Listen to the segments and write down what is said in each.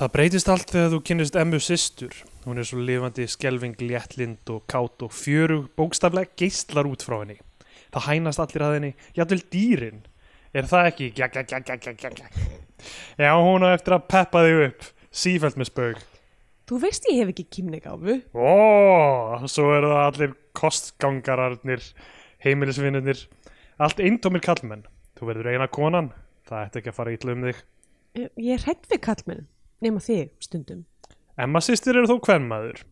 Það breytist allt þegar þú kynnist emmu systur. Hún er svo lifandi, skelving, léttlind og kátt og fjörug bókstaflega geistlar út frá henni. Það hænast allir að henni, jafnvel dýrin. Er það ekki? Gja, gja, gja, gja, gja, gja, gja. Já, hún á eftir að peppa þig upp, sífælt með spaug. Þú veist ég hef ekki kýmnegáfu. Ó, svo eru það allir kostgangararnir, heimilisvinnirnir, allt eintómir kallmenn. Þú verður eina konan, það ætti ekki að fara ítla um þig. Ég ég nema þig stundum. Emma sýstir eru þó kvennmaður.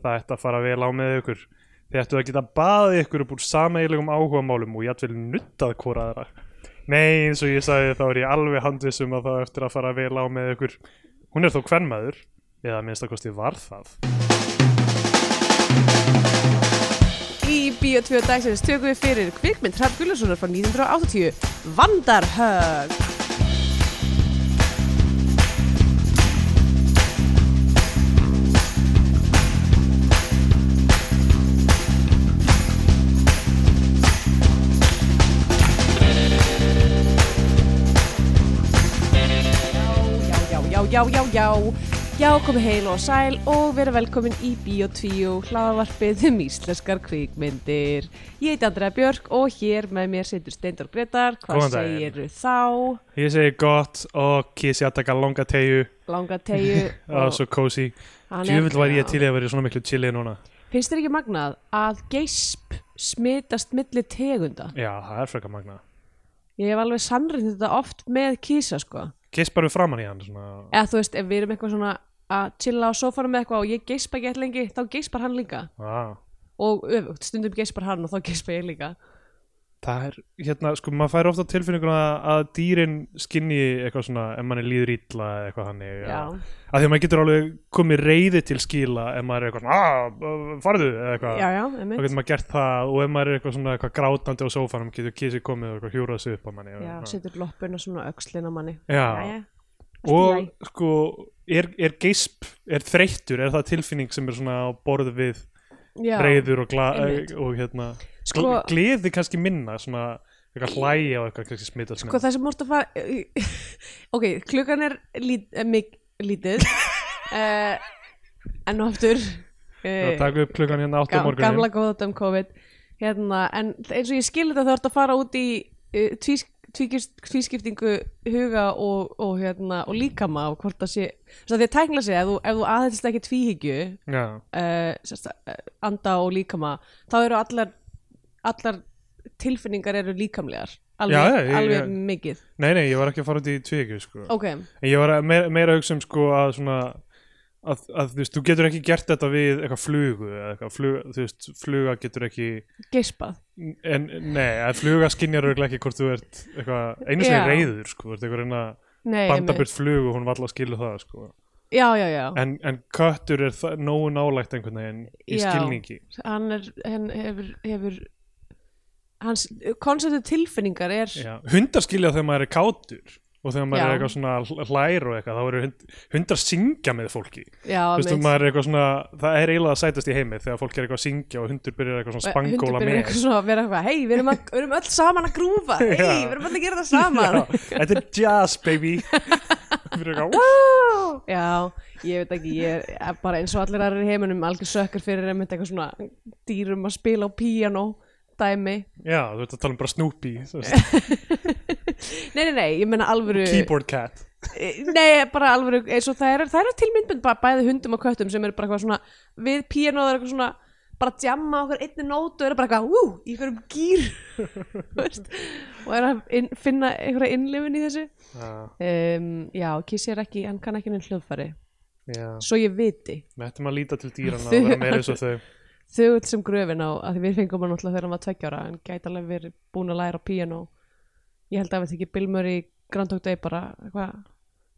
Það ætti að fara vel á með ykkur. Þið ættu að geta baðið ykkur upp úr sameigilegum áhugamálum og jættvel nuttað hvora aðra. Nei, eins og ég sagði þá er ég alveg handvissum að það eftir að fara vel á með ykkur. Hún er þó kvennmaður, eða minnst að kosti var það. Í Bíó 2 dagsins tökum við fyrir kvikmynd Hrafn Gullarssonar frá 1980, Vandarhög. Já, já, já, já, komið heil og sæl og verið velkomin í 2 hlaðavarpið um íslenskar kvikmyndir. Ég heiti Andrea Björk og hér með mér situr Steindor Gretar. Hvað Góðan daginn. segirðu þá? Ég segi gott og kissi að taka longa tegju Langa tegju. og svo cozy. er- Djúvill var ég til að vera svona miklu chili núna. Finnst þér ekki magnað að geisp smitast milli tegunda? Já, það er frekar magna. Ég hef alveg sannrið þetta oft með kísa sko. Bara við framann í hann svona. Eða þú veist, ef við erum eitthvað svona að chilla á sófanum með eitthvað og ég geispa ekki eitthvað lengi, þá geispar hann líka. Wow. Og öfugt, stundum geispar hann og þá geispa ég líka. Það er, hérna, sko, maður fær ofta tilfinninguna að dýrin skinni eitthvað svona, ef manni líður illa eða eitthvað þannig. Já. Að því að maður getur alveg komið reyði til skila ef maður er eitthvað svona, að, farðu, eða eitthvað. Já, já, Þá getur maður gert það og ef maður er eitthvað svona eitthvað grátandi á sófanum getur kisið komið og eitthvað hjúrað sig upp á manni. Já, setur loppuna svona öxlina á manni. Já. Í Og sko, er, er geisp, er þreyttur, er það tilfinning sem er svona á borð við Já, reyður og, og hérna, Sko- gleði kannski minna, svona eitthvað hlæja og eitthvað smitast Sko það sem múrt að fara Ok, klukkan er lít, eh, mik, lítið. Uh, En og aftur uh, taka upp klukkan hérna 8 morgunin Gamla góða um COVID. Hérna, En eins og ég skil þetta þá ertu að fara út í uh, tvís, tvíkist, tvískiptingu huga og, og, hérna, og líkama og hvort það sé því að tækla sig, ef þú, ef þú aðeins ekki tvíhyggju uh, anda og líkama þá eru allar, allar tilfinningar eru líkamlegar. Alveg, Já, ég- alveg ég- mikið. Nei nei, ég var ekki að fara út í tvíkju sko. ok, En ég var meira, meira að hugsa um sko að svona að, að þú veist, þú getur ekki gert þetta við eitthvað flugu eitthvað, flug, þú veist, fluga getur ekki geispað en nei, að fluga skinjar örugglega ekki hvort þú ert eitthvað, einu sem er reyður sko, þú ert eitthvað reyna Nei, að banda einmitt. burt flugu, hún var alltaf að skilu það sko. já, já, já, en, en köttur er nógu nálægt einhvern veginn í Já. skilningi hann er hann hefur, hefur hans konseptu tilfinningar er Já. hundar skilja þegar maður er kátur og þegar maður Já. er eitthvað svona hl- hlær og eitthvað, þá eru hund, hundar syngja með fólki. Já, maður er svona, það er eiginlega að sætast í heimi þegar fólk er eitthvað að syngja og hundur byrjar eitthvað svona hundur spangóla byrjar með. eitthvað svona að vera eitthvað hei, við erum, að, við erum öll saman að grúfa. Hei, við erum öll að gera það saman. Þetta er jazz baby. Byrjar eitthvað, "Woo!" já, ég veit ekki ég er bara eins og allir aðrir í heiminum algjör sökkur fyrir eitthvað svona dýrum að spila á píanó dæmi. Já, þú ert að tala um bara Snoopy nei, nei, nei, ég meina alvöru Keyboard cat. Nei, bara alveg eins og það er, það er til myndbund bara bæði hundum og köttum sem eru bara eitthvað svona við píanóður eitthvað svona bara djamma okkur einni nótu og eru bara eitthvað ú, í einhverjum gýr og er að inn, finna einhverja innlifin í þessu. Já, um, Já, Kissi er ekki, hann kann ekki neinn hljóðfæri. Já. Svo ég viti, Við ættum að líta til dýrana og vera meira eins og þau. Þögull sem gröfin á að við fengum hann náttúrulega þegar hann var tveggjára en gæti alveg verið búin að læra á píanó Ég held að við þykir Bill Murray Groundhog Day bara eitthvað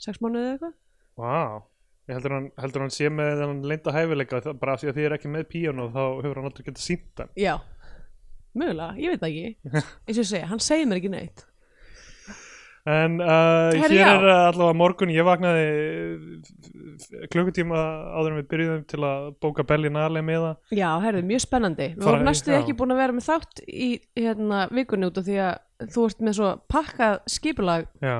sex mánuðið eða eitthvað. Vá, ég heldur hann, heldur hann sé með þennan leinda hæfileika það- bara af því að þið er ekki með píano þá hefur hann aldrei getað sínt hann. Já, mögulega, ég veit það ekki. Eins og ég segja, hann segir mér ekki neitt En uh, hér já. er uh, allavega morgun, ég vaknaði uh, klukkutíma áður en við byrjuðum til að bóka Berlinale með það Já, herðu, mjög spennandi Við vorum næstu já. ekki búin að vera með þátt í hérna, vikunni út af því að þú ert með svo pakkað skipulag Já,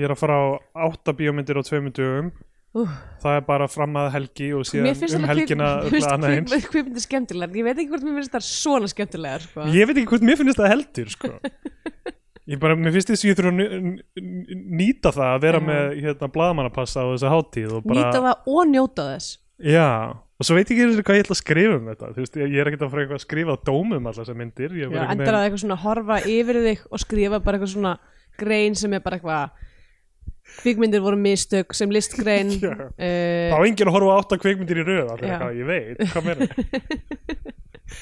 ég er að fara á átta bíómyndir á tveimur dögum Úh. það er bara fram að helgi og síðan finnst um helgina eins. kvip- kvikmyndir skemmtilegar Ég veit ekki hvort mér finnst það svona skemmtilegar sko. ég veit ekki hvort mér finnst það heldur sko. ég bara, mér finnst þess að ég þurfa að nýta það að vera með hérna, blaðamannapassa á þessa hátíð og bara, Nýta það og njóta þess. Já, og svo veit ég ekki hvað ég ætla að skrifa um þetta. Þú veist, ég er ekkert að fara eitthvað að skrifa á dómum allar þessar myndir, Já, endar að eitthvað svona horfa yfir þig og skrifa bara eitthvað svona grein sem er bara eitthvað kvikmyndir voru mistök sem listgrein Já. uh, þá er enginn að horfa á átta kvikmyndir í eitthvað, ég veit, hvað meina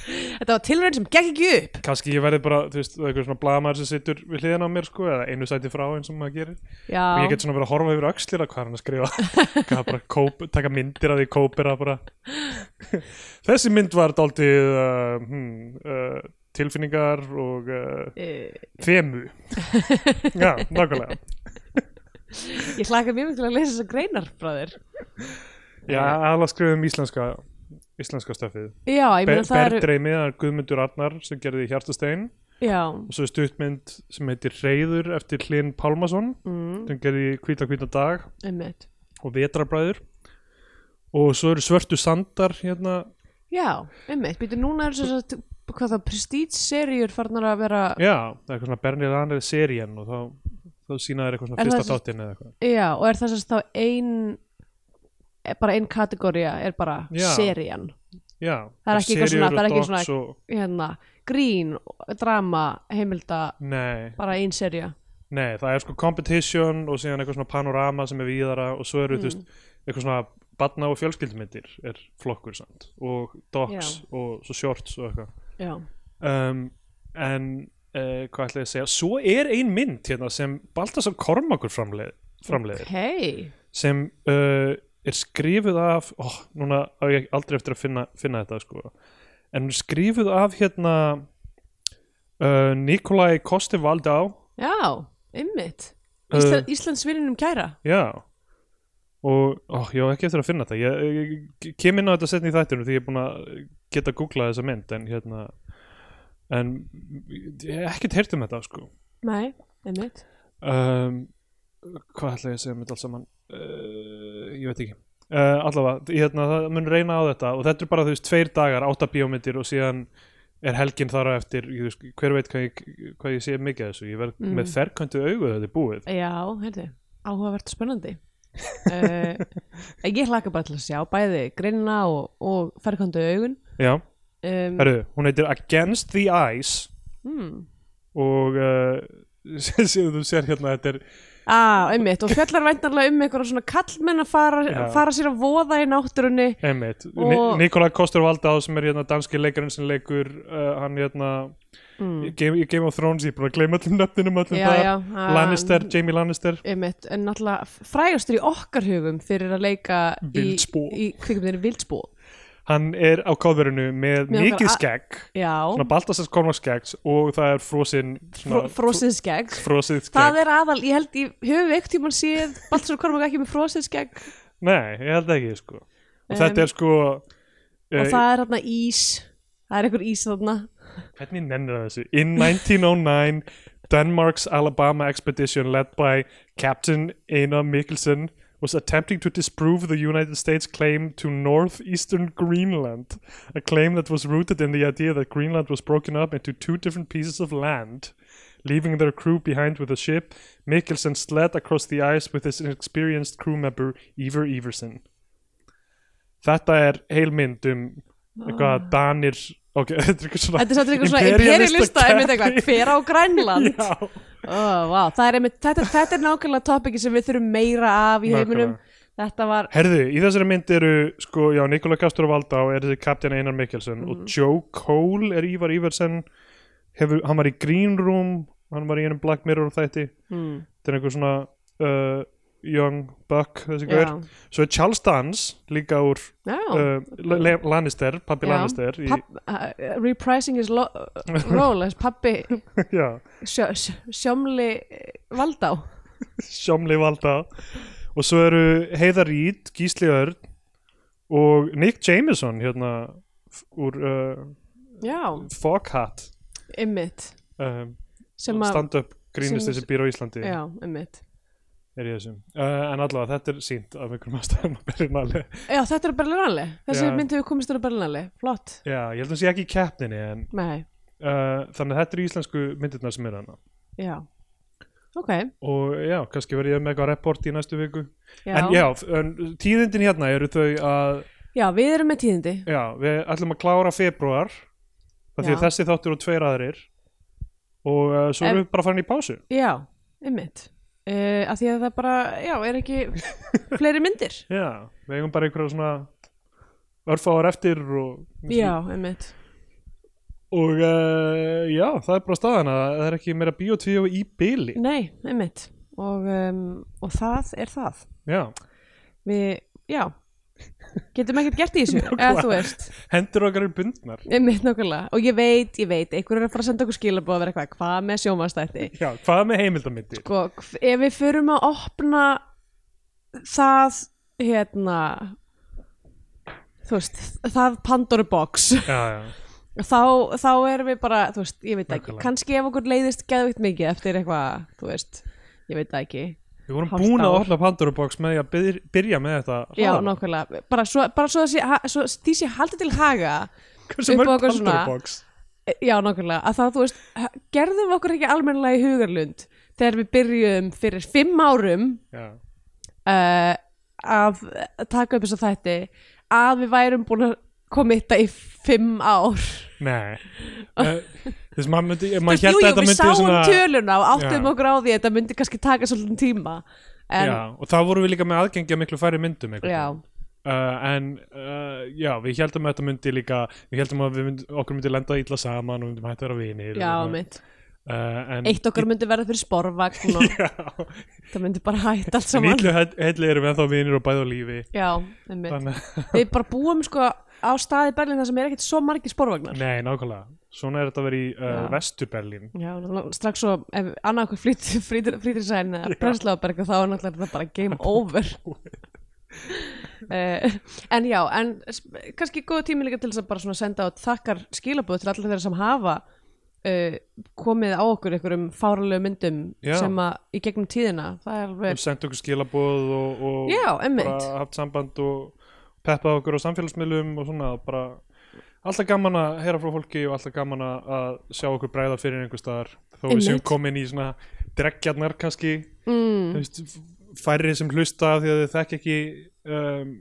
Þetta var tilraun sem gekk ekki upp. Kannski ég verði bara, þú veist, eitthvað svona blaðamæður sem situr við hliðina á mér, sko, eða einu sæti frá eins og maður gerir, Já, og ég get svona verið að horfa yfir öxlir að hvað hann að skrifa? Hvað bara kóp, taka myndir af því kópera bara. Þessi mynd var dálítið uh, hmm, uh, tilfinningar og uh, uh, þemu. Já, nákvæmlega. Ég hlaka mjög mikið til að lesa þessar greinar frá þér já, alveg skrifum íslenska íslenska stöfið eru Berdreimi, það er Guðmundur Arnar sem gerði Hjartastein. Já, og svo er stuttmynd sem heitir Reyður eftir Hlyn Pálmason mm, sem gerði Hvíta hvíta dag. Einmitt. Og Vetrarbræður. Og svo eru Svörtu Sandar hérna, Já, einmitt, býtu núna er þess að hvað það, prestige-seríur farnar að vera já, það er eitthvað svona Bernie Ranner serían og þá, þá sína þær eitthvað svona fyrsta þáttin eða eitthvað. Já, og er þess að þá ein er bara ein kategória er bara Já. serían. Já, Það er ekki eitthvað svona- það er ekki svona- og, hérna, grín, drama, heimilda nei, bara ein sería. Nei, það er sko competition og síðan eitthvað svona panorama sem er víðara og svo eru Mm. þú veist eitthvað svona barna og fjölskyldmyndir er flokkur samt og docs Já. og svo shorts og eitthvað. Um, en uh, hvað ætla ég að segja? Svo er ein mynd hérna sem Baltasar Kormakur framleið, framleiðir. Hei sem uh, er skrifuð af ó, núna á ég aldrei eftir að finna, finna þetta sko. En hún er skrifuð af hérna uh, Nikolai Kosti-Valdau Já, Uh, Ísla, Íslandsvinninum kæra. Já. Og ó, ég á ekki eftir að finna þetta. Ég, ég, ég kem inn á þetta setni í þættinu því ég er búin að geta að googla þessa mynd en hérna en ég hef ekkert heyrt um þetta sko. Nei, einmitt. Um, hvað ætla ég að segja með allt saman? Uh, ég veit ekki. Uh, allavega, ég, hérna, það mun reyna á þetta og þetta er bara þú veist tveir dagar, átta bíómyndir og síðan er helgin þar á eftir ég, veist, hver veit hvað ég, hvað ég sé mikið af þessu ég verð Mm. með augu þegar þetta er búið. Já, heyrðu, áhugavert spennandi. Uh, Ég hlaka bara til að sjá bæði greinina og, og ferkandu augun. Já, um, herru, hún heitir Against the Ice hmm. og uh, séu þú sér hérna þetta er ah, einmitt, og fjallar væntanlega um einhverja svona kallmenn að fara, fara sér að voða í náttúrunni. Einmitt, Og- og... Nikolai Kostur Valdá sem er hérna danski leikarinn sem leikur uh, hann hérna mm. í Game, í Game of Thrones, ég er búin að gleyma öllum nöfninum öllum Já, já, hann- Lannister, Jamie Lannister. Einmitt, en náttúrulega frægastur í okkar hugum fyrir að leika í, Vildspor. í kvikmyndinni Vildspó hann er á káðverinu með Mér mikið skegg svona Baltasars Kormar skegg og það er frosinn Fró, frósið skegg. Það er aðal, ég held, ég höfum ekkert tímann séð Baldur Kormák ekki með frósið skegg? Nei, ég held ekki sko. Og Um, þetta er sko og uh, það er hérna ís. Það er einhver ís þarna. Hvernig nennir það þessu? In 1909 Denmark's Alabama expedition led by Captain Einar Mikkelsen was attempting to disprove the United States claim to northeastern Greenland, a claim that was rooted in the idea that Greenland was broken up into two different pieces of land. Leaving their crew behind with the ship, Mikkelsen slid across the ice with his inexperienced crew member Iver Iversen. Þetta er heilmynd um eitthvað Danir ok, þetta er eitthvað svona Þetta er samt eitthvað svona imperialista einmitt eitthvað, hver á Grænland? Oh, wow. það er einmitt, þetta, þetta er nákvæmlega topiki sem við þurfum meira af í heiminum. Þetta var Herðu, í þessari mynd eru sko, já, Nikola Kastur Valdá er þessi kaptinn Einar Mikkelsen Mhm. og Joe Cole er Ívar Íversen. Hefur, hann var í Green Room hann var í einum Black Mirror þætti. Hmm, þetta er einhver svona uh, Young Buck, svo er Charles Dance líka úr uh, Lannister, pappi. Lannister í, Papp, uh, reprising his role as pappi sjö, sjö, sjómli Valdá. Sjómli Valda og svo eru Heiðar Rít, Gísli Örn og Nick Jameson hérna úr uh, Foghat. Um, stand-up grínist þessi býr á Íslandi. Já, einmitt er í þessum. Uh, en allavega þetta er sínt af einhverjum aðstæðum á Berlinale. Já, þetta er Berlinale. Þessi Já. mynd hefur komist þér á Berlinale. Flott. Já, ég held að það sé ekki í keppninni en uh, þannig að þetta eru íslensku myndirnar sem eru hana já. Ok, og já, kannski verð ég með eitthvað report í næstu viku. Já. En já, en, tíðindin hérna eru þau að Já, við erum með tíðindi. Já, við ætlum að klára februar því þessi þáttur og tveir aðrir. Og uh, svo erum við bara farin í pásu. Já, einmitt uh, Af því að það bara, já, er ekki fleiri myndir. Já, við eigum bara einhverja svona örfáar eftir og, Já, einmitt. Og uh, já, það er bara staðan að það er ekki meira bíotvíó í byli Nei, einmitt. Og, um, og það er það. Já, Við, já Getum ekkert gert í þessu? Eða þú veist. Hendur okkar er bundnar. Og ég veit, ég veit Einhver er að fara að senda okkur skilabóð vera eitthvað Hvað með sjómanstætti já, hvað með heimildamindir Sko, ef við förum að opna það hérna þú veist, það Pandora box já, já, þá, þá erum við bara, þú veist, ég veit ekki. Nákvæmlega. kannski ef okkur leiðist geðvikt mikið eftir eitthvað, þú veist, ég veit ekki við vorum búin að opna Pandora box með að byr, byrja með þetta já, hlaðvarp. nákvæmlega, bara svo, bara svo, þessi, ha, svo því sé haldið til haga hversu upp á mörg okkur Pandora svona- box? E, já, nákvæmlega, að það, þú veist ha- gerðum við okkur ekki almennilega í hugarlund þegar við byrjum fyrir fimm árum já, uh, að taka upp þess að þætti að við værum búin að komitta í fimm ár. Nei. Uh, þess maður myndi, maður held jú, jú, við sáum svona töluna og áttum okkur á því að þetta myndi kannski taka svolítið tíma en, já, og þá vorum við líka með aðgengi að miklu færri myndum já, uh, en uh, já, við heldum að þetta myndi líka við heldum að við myndi, okkur myndi lenda illa saman og við myndum hægt að vera vinir já, og, mitt uh, en eitt okkar myndi verða fyrir sporvagn og það myndi bara hætta allt en saman. illu heilli erum við ennþá vinir og bæði á lífi. Já, einmitt. Þannig, við bara búum sko á staði Berlín þar sem er ekkert svo margir sporvagnar. Nei, nákvæmlega. Svona er þetta að vera í uh, Já. Vestur-Berlín. Já, strax svo ef annað okkur flýtir frítirsæðin eða Breslaberg þá er náttúrulega bara game over. Uh, En já, en kannski góð tími líka til þess að bara svona senda át þakkar skilabóð til allir þeirra sem hafa uh, komið á okkur einhverjum fáralegu myndum Já. sem að í gegnum tíðina. Það er alveg, sendt okkur skilaboð og, og já, bara haft samband og peppað okkur á samfélagsmiðlum og svona bara alltaf gaman að heyra frá fólki og alltaf gaman að sjá okkur bræða fyrir einhver staðar þó við séum komin í svona dreggjarnar kannski. Mm, færri sem hlusta því að þau þekk ekki um,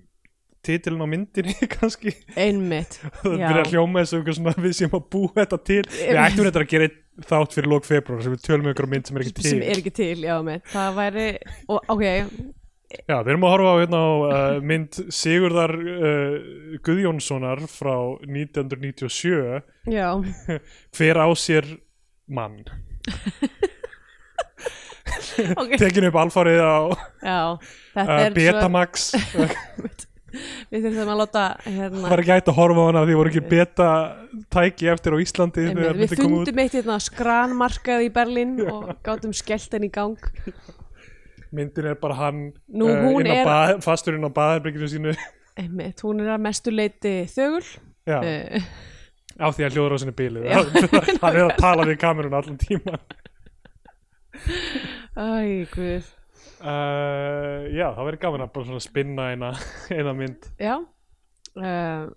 titilin á myndinni kannski. Einmitt það byrja að hljóma þessu einhver svona við séum að búa þetta til. Við ættum þetta að gera þátt fyrir lók februar sem við tölum um einhverja mynd sem er ekki til. sem er ekki til, já, mitt það væri, og, ok Já, við erum að horfa á, hérna, á uh, mynd Sigurðar uh, Guðjónssonar frá 1997 já, hver á sér mann? Ok. Tekin upp alfarið á já, þetta uh, er svo Betamax. Við þurfum að láta hérna var ekki hægt að horfa á hana því voru ekki beta tæki eftir á Íslandi þegar við fundum eitt hérna skranmarkað í Berlín og gátum skellt henni í gang myndin er bara hann Nú, uh, inn er- bað, fasturinn á baðherbyggjunu sínu. Einmitt, hún er að mestu leiti þögul. Já, uh, á því að hljóður á sinni bílið hann er að tala við kamerun allan tíma Æ, guð. Uh, Já, það verður gaman að bara svona spinna eina, eina mynd. Já. Uh,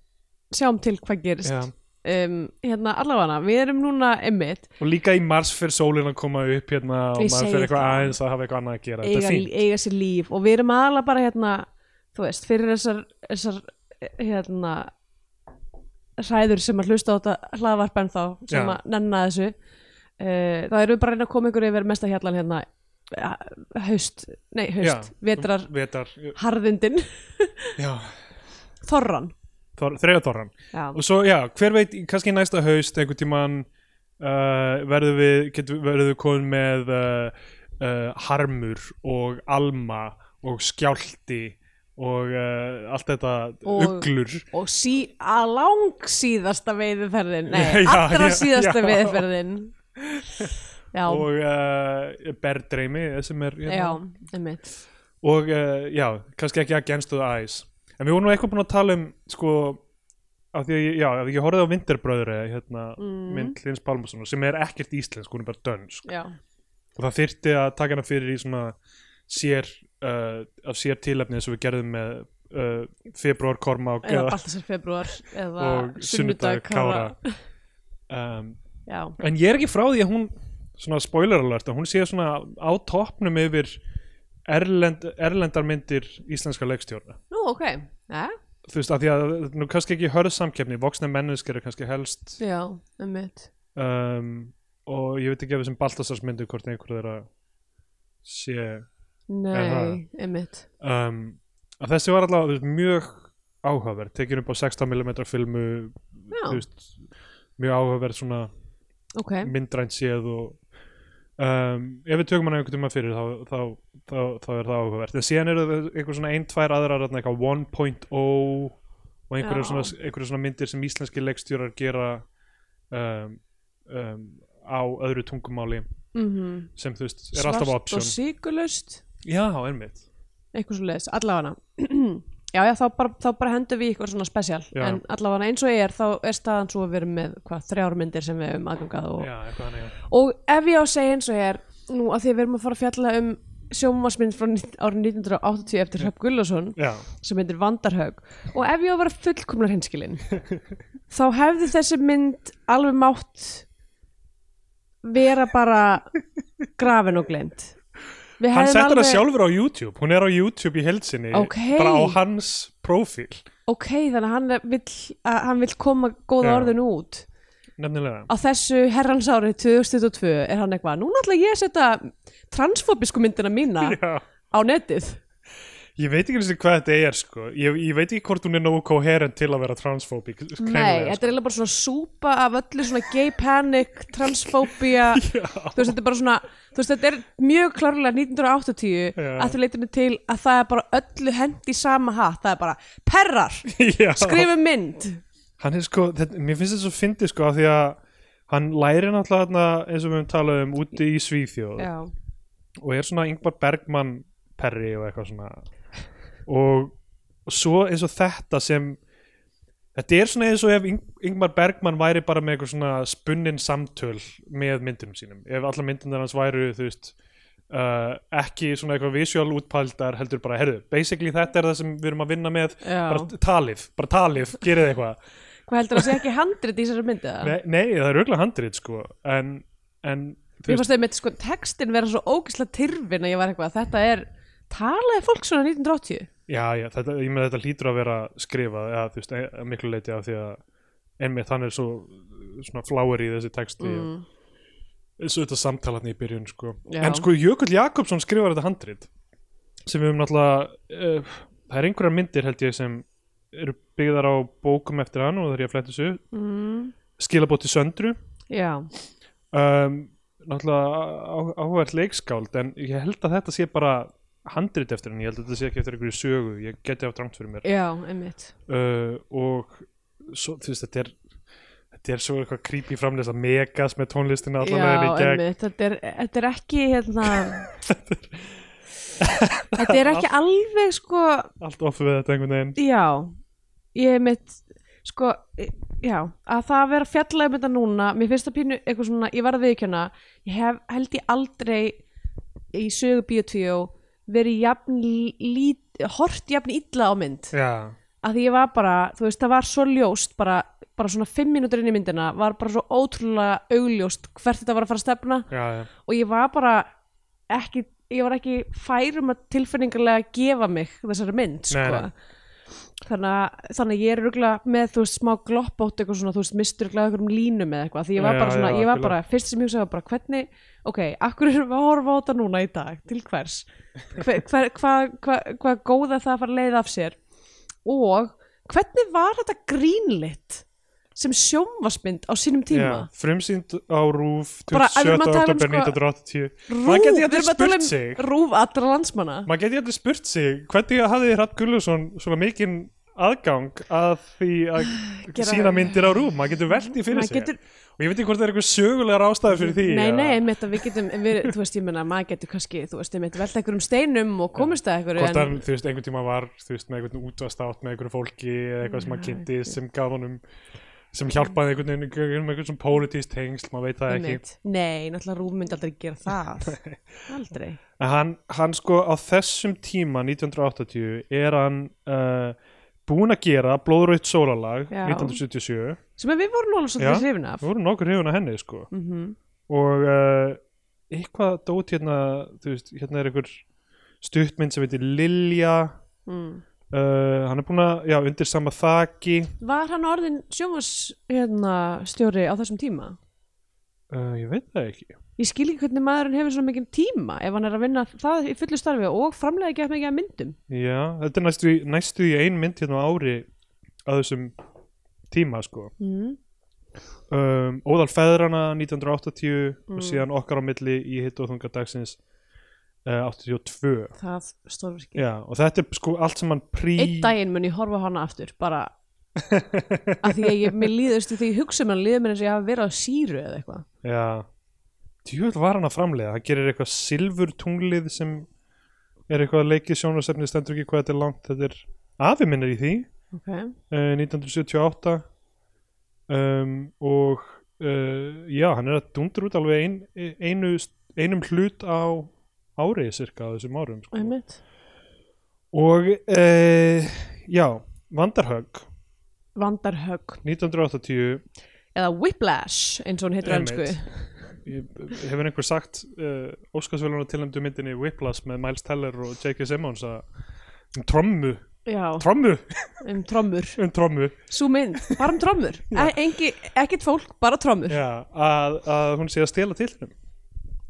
Sjáum til hvað gerist. Já. Um, Hérna, allavega við erum núna einmitt og líka í mars fyrir sólin að koma upp hérna og Ég maður segi fyrir eitthvað það. aðeins að hafa eitthvað annað að gera þetta eiga, er fínt eiga sér líf og við erum aðalega bara hérna þú veist, fyrir þessar, þessar hérna hræður sem að hlusta á þetta hlaðvarp en þá sem Já. að nenna þessu uh, þá erum við bara að reyna að koma ykkur yfir mesta hjallan hérna ja, haust, nei haust, Já. vetrar Vetar, harðindin, já, þorran já, og svo, já, hver veit, kannski næsta haust einhvern tímann uh, verðum við, við komin með uh, uh, harmur og alma og skjálti og uh, allt þetta Og- uglur. og sí, að lang síðasta veiðferðin nei, Já, allra já, síðasta já. veiðferðin og uh, berðdreimi sem er hérna. og uh, já, kannski ekki against the eyes en við vorum nú eitthvað búin að tala um sko, af því að ég, já, af því að ég horfði á Vinterbröðri hérna, Mm. mynd Hlins Pálmarsson sem er ekkert íslensk, hún er bara dönsk. Já, og það þyrfti að taka hana fyrir í svona sér uh, af sér tilefni eins og við gerðum með uh, februar Kormák eða eða, Baltasar februar eða og sunnudag Kára. Um, já, en ég er ekki frá því að hún svona spoiler alert, að hún sé svona á toppnum yfir erlend, erlendarmyndir íslenska leikstjórna. Nú ok. Ja, þú veist, að því að nú kannski ekki hörð samkeppni, voksna menneskir er kannski helst já, um mitt um, og ég veit ekki ef þessum Baltasars myndir hvort einhver þeirra sé nei, um mitt um, að þessi var þú veist, mjög áhugaverð, tekin upp á 16mm filmu veist, mjög áhugaverð svona ok. myndrænt séð og um, ef við tökum hana einhvern tíma fyrir þá, þá, þá, þá er það áhugavert. En síðan eru einhver svona ein, tvær aðrar þarna eitthvað 1.0 og einhverju svona, einhverju svona myndir sem íslenski leikstjórar gera um, um, á öðru tungumáli mm sem þú veist, er alltaf svart option. og síkulust já, einmitt. Eitthvað svo leiðis, allavega já, já, þá bara, þá bara hendum við eitthvað svona spesial en allavega eins og ég er þá er staðan svo að erum með hvað, þrjár myndir sem við höfum aðgangað og, já, og ef ég á að segja eins og ég er nú að því að við erum að fara að fjalla um sjómasmynd frá árið 1980 eftir Hröpp Gullason já, sem heitir Vandarhaug og ef ég á að vera fullkomnar hinskilin þá hefði þessi mynd alveg mátt vera bara grafin og gleynd Við hann settur það alveg- sjálfur á YouTube. Hún er á YouTube í heilsinni Ok. bara á hans prófíl ok, þannig að hann vill, að hann vill koma góða Já. orðinu út. Nefnilega. Á þessu herrans árið 2022 er hann eitthvað, núna ætla ég að setja transfóbisku myndina mína já. á netið Ég veit ekki hvað þetta er sko. Ég, ég veit ekki hvort hún er nógu coherent til að vera transfóbík Nei, þetta er eiginlega bara svona súpa af öllu svona gay panic, transfóbía. Sko. þú veist, þetta er bara svona þú veist, þetta er mjög klárlega 1980 Já. að því leitinu til að það er bara öllu hendi í sama hatt, það er bara perrar, Já. skrifum mynd. Hann er sko, þetta, mér finnst þetta svo fyndið sko af Því að hann læri náttúrulega þarna, eins og við höfum talað um úti í Svíþjóð Já, og er svona Ingvar Bergman perri og eitthvað svona og svo eins og þetta sem þetta er svona eins og ef Ing Ingmar Bergman væri bara með eitthvað svona spunnin samtöl með myndunum sínum. Ef alla myndunum hans væru þú veist uh, ekki svona eitthvað visual útpældar heldur bara, herru, basically þetta er það sem við erum að vinna með. Já. bara talið, bara talið, gerið eitthvað. Hvað heldur það sé ekki handrit í þessari myndi það? nei, nei, það er auðvitað handrið sko. En, en þú þau með sko, textin vera svo ógislega tyrfin að ég var eitthvað, þetta er talaði fólk svona 1980 Já, já, þetta, ég með þetta hlýtur að vera skrifað, ja, þú veist, að miklu leiti af því að einmitt hann er svo svona fláir í þessi texti mm. og og þetta samtalatni í byrjun, sko. Já. En sko, Jökull Jakobsson skrifar þetta handrit sem við höfum náttúrulega uh, það er einhverjar myndir held ég sem eru byggðar á bókum eftir hann og það er ég að fletta þessu Mm. skilabóti söndru Já, um, náttúrulega á- áhugavert leikskáld en ég held að þetta sé bara handrit eftir hann, ég held að þetta sé ekki eftir einhverju sögu, ég geti á drangt fyrir mér. Já, einmitt. Uh, og svo, þú veist, þetta er þetta er svo eitthvað creepy framlýst að megas með tónlistina allan Já, veginn í gegn. einmitt, þetta er, þetta er ekki hérna Þetta er ekki alveg sko allt off við þetta einhvern veginn. Já, ég er mitt sko, já, að það að vera að fjalla um þetta núna, mér finnst það pínu eitthvað svona, ég var að viðkjöna ég hef, held ég aldrei í sögu bíotvíó verið jafn hort jafn illa á mynd. Já, að því ég var bara, þú veist, það var svo ljóst bara, bara svona fimm mínútur inn í myndina var bara svo ótrúlega augljóst hvert þetta var að fara að stefna. Já, já, og ég var bara ekki, ég var ekki færum að tilfinningarlega gefa mig þessari mynd sko. Nei, Þannig, að, þannig að ég er ruglega með þú veist smá gloppótt eitthvað svona þú veist mistur ruglega einhverjum línum eða eitthvað. Því ég var Já, bara svona, já, ég var bara fyrst sem ég hugsaði var bara hvernig, ok, akkur erum við að horfa á þetta núna í dag, til hvers? Hver, hver, hvað hva, hva góða það að fara að leiða af sér? Og hvernig var þetta grínlitt sem sjónvarsmynd á sínum tíma. Já frumsýnd á RÚF Bara, ef við erum 27. að tala um, oktober sko, 1980 Rúf, maður við erum að tala um rúf allra landsmanna. Maður geti allir spurt sig hvernig hafði Rapp Gullusson svona mikinn aðgang að því að sína myndir á RÚF maður getur velti fyrir Maður sig getur- og ég veit ekki hvort það er eitthvað sögulegar ástæður fyrir því Nei, eða- nei, einmitt að við getum við, þú veist, ég menna, maður getur kannski þú veist, einmitt, velta einhverjum steinum og komist að einhverju hvort en, hann, þú veist, einhvern tíma var þú veist, með einhvern útvast átt með einhverju fólki eða eitthvað sem hann kynnti sem gaf honum sem hjálpaði einhvern veginn einhvern veginn svona pólitísk tengsl, maður veit það ekki. Nei, náttúrulega Rúf myndi aldrei gera það. Aldrei. En hann, hann sko á þessum tíma 1980 er hann uh, búinn að gera Blóðröytt sólalag Já. 1977 sem við vorum alveg svolítið hrifin af. við vorum nokkur hefuna henni sko. Mm og uh, eitthvað dót hérna þú veist, hérna er einhver stuttmynd sem heitir Lilja. Mm. Uh, hann er búinn að, já, undir sama þaki Var hann orðin sjómas hérna, stjóri á þessum tíma? uh, ég veit það ekki Ég skil ekki hvernig maðurinn hefur svo mikið tíma ef hann er að vinna það í fullu starfi og framlega ekki að mikið að myndum já, þetta er næstu, næstu í ein mynd hérna á ári að þessum tíma sko mm. um, Óðal Feðrana 1980 Mm. og síðan okkar á milli í hitt og þunga dagsins 82 Það stórverki Já, og þetta er sko allt sem hann prí Einn daginn mun ég horfa á hana aftur bara að því að ég, mér líðust því ég hugsa um hann líður mér eins og ég hafa verið á síru eða eitthvað. Já, djúvel var hann að framlega það gerir eitthvað silfur tunglið sem er eitthvað að leikið sjónasefni stendur ekki hvað þetta er langt þetta er afi minn er í því. Okay. uh, 1978 um, og uh, já, hann er að dundur út alveg ein, einu, einum hlut á árið cirka á þessum árum sko. Og uh, já, Vandarhögg. Vandarhögg. 1980 eða Whiplash eins og hún ennsku Ég- hefur einhver sagt uh, Óskarsvöluna tilnæmdu myndinni Whiplash með Miles Teller og J.K. Simmons um trommu, Já, trommu? Um trommur. Um trommu. Sú mynd, bara um trommur. E Ekkert fólk, bara trommur. Já, að, að hún sé að stela til þeim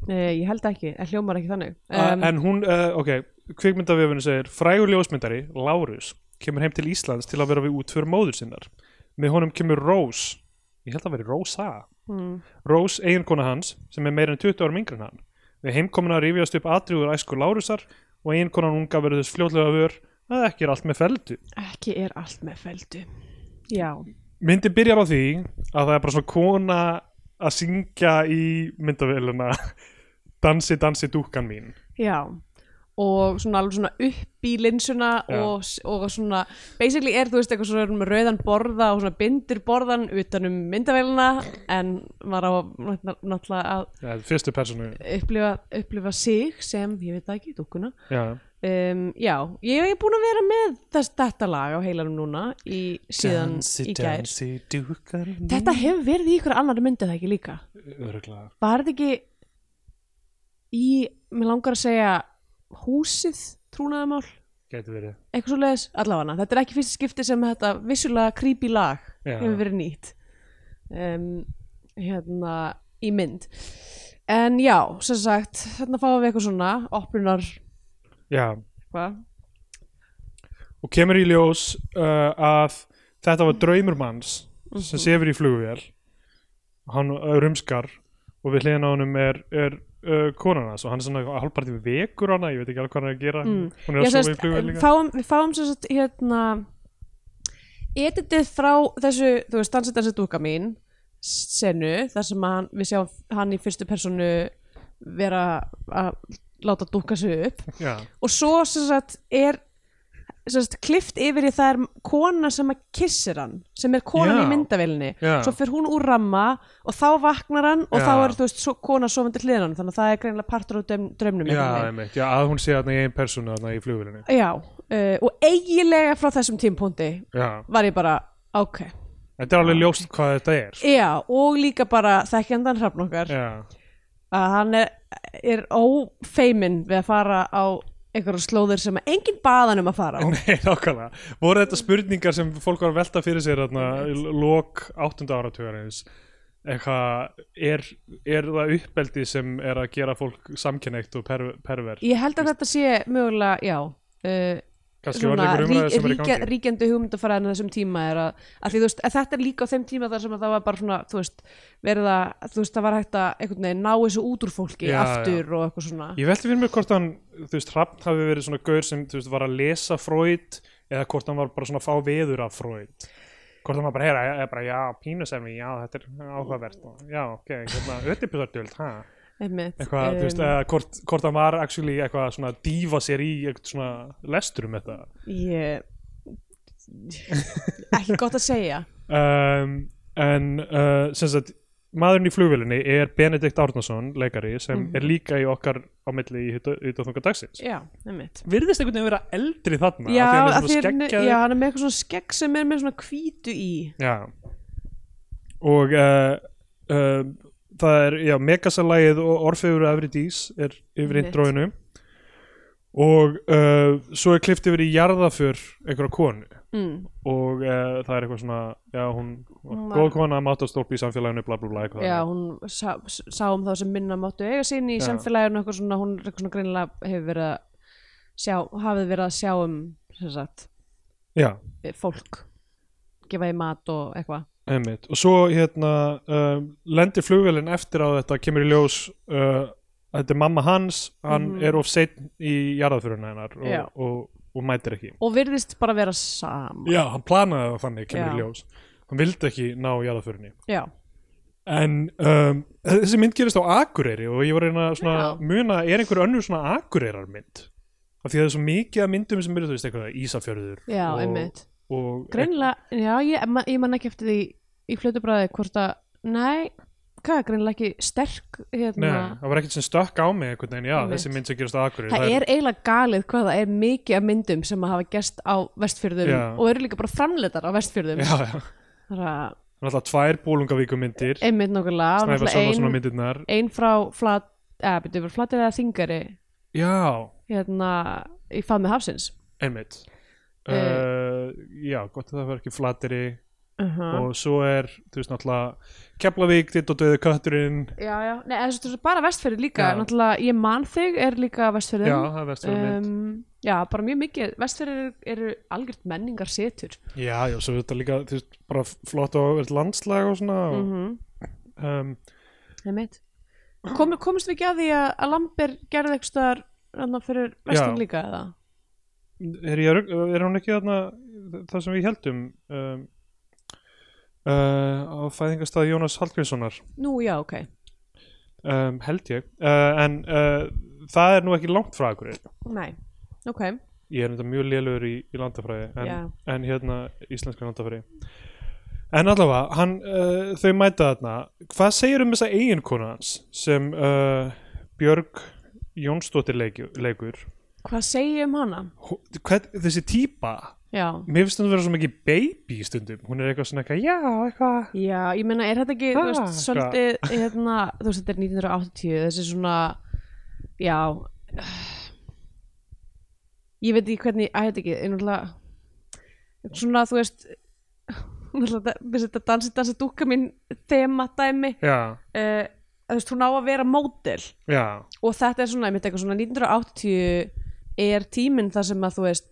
Nei, ég held ekki, en hljómar ekki þannig. Um, en hún, uh, ok kvikmyndavefinu segir, frægur ljósmyndari Lárus, kemur heim til Íslands til að vera við út fyrir móður sinnar. Með honum kemur Rose. Ég held að veri Rosa. Mm, Rose, eiginkona hans, sem er meira en 20 árum yngri en hann. Við heimkomuna rífjast upp atriður æsku Lárusar og eiginkonan unga verður þess fljótlega vör að ekki er allt með feldu. Ekki er allt með feldu Já, Myndi byrjar á því að það er bara svona kona að syngja í myndavéluna Dansi, dansi dúkkan mín. já og svona alveg svona upp í linsuna og, og svona basically er þú veist eitthvað svona með rauðan borða og svona bindir borðan utan um myndavélina en maður á náttúrulega- að Ja, fyrstu personu. upplifa, upplifa sig sem, ég veit það ekki, dúkkuna Já, um, Já, ég er búin að vera með þess, þetta lag á heilanum núna í, síðan í gær dansi dúkkan mín. Þetta hefur verið í ykkur annar myndi það ekki líka Öruglega. Var þetta ekki í, mér langar að segja húsið trúnaðamál Gæti verið. eitthvað svo leiðis, allavega þetta er ekki fyrst skipti sem þetta vissulega creepy lag Já. hefur verið nýtt um, hérna í mynd en já, sem sagt þarna fáum við eitthvað svona opnunar, Já, hvað? og kemur í ljós uh, að þetta var draumur manns sem Mhm. sefur í flugvél hann uh, rumskar og við hliðin á honum er, er uh, konan hans og hann er svona hálfparti vekur hana, ég veit ekki alveg hvað hann er að gera. Mm. hún er að sofa í flugvél líka fáum, við fáum sem sagt hérna editið frá þessu, þú veist, dansi dansi dúka mín senu, þar sem hann, við sjáum hann í fyrstu personu vera að láta dúka sig upp. Já, og svo sem sagt er sagt, klift yfir í það er kona sem að kissir hann sem er konan Já. í myndavélinni. Já. svo fyrir hún úr ramma og þá vaknar hann og Já. þá er þú veist svo, kona sofandi hliðan þannig að það er greinilega partur á draumnum já, að hún sé þarna í einn personu þarna í flugvélinni. Já, uh, og eiginlega frá þessum tímpúndi var ég bara, ok. Þetta er alveg ljóst hvað þetta er. Já, og líka bara þekkjandan hrafn okkar. Já, að hann er, er ófeimin við að fara á einhverjum slóðir sem enginn baðan um að fara á. Nei, nákvæmlega. Voru þetta spurningar sem fólk var að velta fyrir sér þarna lok áttunda áratugarins? Eitthvað er, er það uppbeldi sem er að gera fólk samkenneitt og per, perver Ég held að þetta sé mögulega, já uh, er í gangi. ríkjandi hugmyndafæraðin á þessum tíma er að, að því veist, að þetta er líka á þeim tíma þar sem að það var bara svona, þú veist, verið að þú veist, það var hægt að veginn ná þessu út úr fólki Já, aftur og eitthvað svona. Ég velti fyrir mig hvort hann, þú veist, Hrafn hafi verið svona gaur sem, þú veist, var að lesa Freud eða hvort hann var bara svona að fá veður af Freud. Hvort hann var bara, heyra, ég bara, já, pínusefni, já, þetta er áhugavert já, ok, hérna, ödipusardöld, ha? Einmitt, eitthvað, þú veist, um, eða hvort, hvort hann var actually eitthvað svona að dífa sér í eitthvað svona lestur um þetta. Ég ekki gott að segja. Um, en uh, sem sagt maðurinn í flugvélinni er Benedikt Árnason leikari sem Mhm. er líka í okkar á milli í Hýttóþunga dagsins. Já, einmitt. Virðist einhvern veginn vera eldri þarna já, að hann því hann er með eitthvað svona skegg sem er með svona hvítu í. Já. Og uh, uh, það er, já, Megasalægið og Orfegur Efri Dís er yfir intróinu og uh, svo er klift yfir í jarðaför einhverja konu. Mm. og uh, það er eitthvað svona já, hún, Hún var- góð kona, máttastólp í samfélaginu bla bla bla eitthvað. Já, hún sá, sá um þá sem minna máttu eiga sín í Já. samfélaginu eitthvað svona, hún er eitthvað svona greinilega hefur verið að sjá, hafið verið að sjá um sagt, fólk gefa í mat og eitthvað einmitt og svo hérna uh, lendir flugvélinn eftir á þetta kemur í ljós uh, þetta er mamma hans hann Mhm. er of seitt í jarðaföruna hennar og, og, og mætir ekki og virðist bara vera saman Já, hann planaði það þannig, kemur Já. í ljós Hann vildi ekki ná jarðaförinni já, En um, þessi mynd gerist á Akureyri og ég var að reyna að svona Já. muna, er einhver önnur svona Akureyrar mynd? Af því að það er svo mikið af myndum sem eru, þú veist, eitthvað Ísafjörður já, og, einmitt og greinilega, já, ég, ég man ekki eftir því í flötubræði hvort að nei, hvað greinilega ekki sterk hérna, Nei, það var ekkert sem stökk á mig einhvern veginn, já, Einmitt. þessi mynd sem gerast á Akureyri það er eiginlega galið hvað það er mikið af myndum sem að hafa gerst á vestfjörðum Já. og eru líka bara framleitar á vestfjörðum. Já, já, það er að alltaf tvær bólungavíku myndir einmitt nokkulega Snæfa ein, ein frá flat, eða byrju, flatir eða þingari Já, hérna í faðmi hafsins. Einmitt. Eh. Uh, Já, gott að það var ekki flateri. Uh og svo er, þú veist, náttúrulega Keflavík, ditt og döðu kötturinn. Já, já, nei, þessu bara vestfjörði líka. Já. náttúrulega ég man þig er líka Já, vestfjörðum það er mynd um, já, bara mjög mikið. Vestfjörðir eru, algjört menningar setur Já, já, svo er þetta líka, þú veist, bara flott og verið landslag og svona og, mm um, einmitt. Kom, komist við ekki að því að, Lambert gerði eitthvað fyrir vestin Já. líka eða? Er, ég, er hún ekki þarna það sem við heldum um, uh, á fæðingastað Jónas Hallgrímssonar? Nú, já, ok. Um, held ég. Uh, en uh, það er nú ekki langt frá akkur Nei, ok, ég er mjög lélugur í, í landafræði en, Já. en hérna íslenska landafræði. En allavega, hann, uh, þau mæta þarna. Hvað segir um þessa eiginkonu hans sem uh, Björg Jónsdóttir leikur hvað segi ég um hana? Hvern, þessi típa? Já, mér finnst hún að vera svo mikið baby í stundum. Hún er eitthvað svona eitthvað, já, eitthvað. Já, ég meina, er þetta ekki, þú veist, hvað? svolítið, hérna, þú veist, þetta er 1980, þessi svona, já, ég veit ekki hvernig, að þetta ekki, er náttúrulega, svona, þú veist, þetta dansi, dansi dúkka mín þema dæmi, já, uh, þú veist, hún á að vera módel. Já, og þetta er svona, einmitt eitthvað svona 1980 er tíminn þar sem að þú veist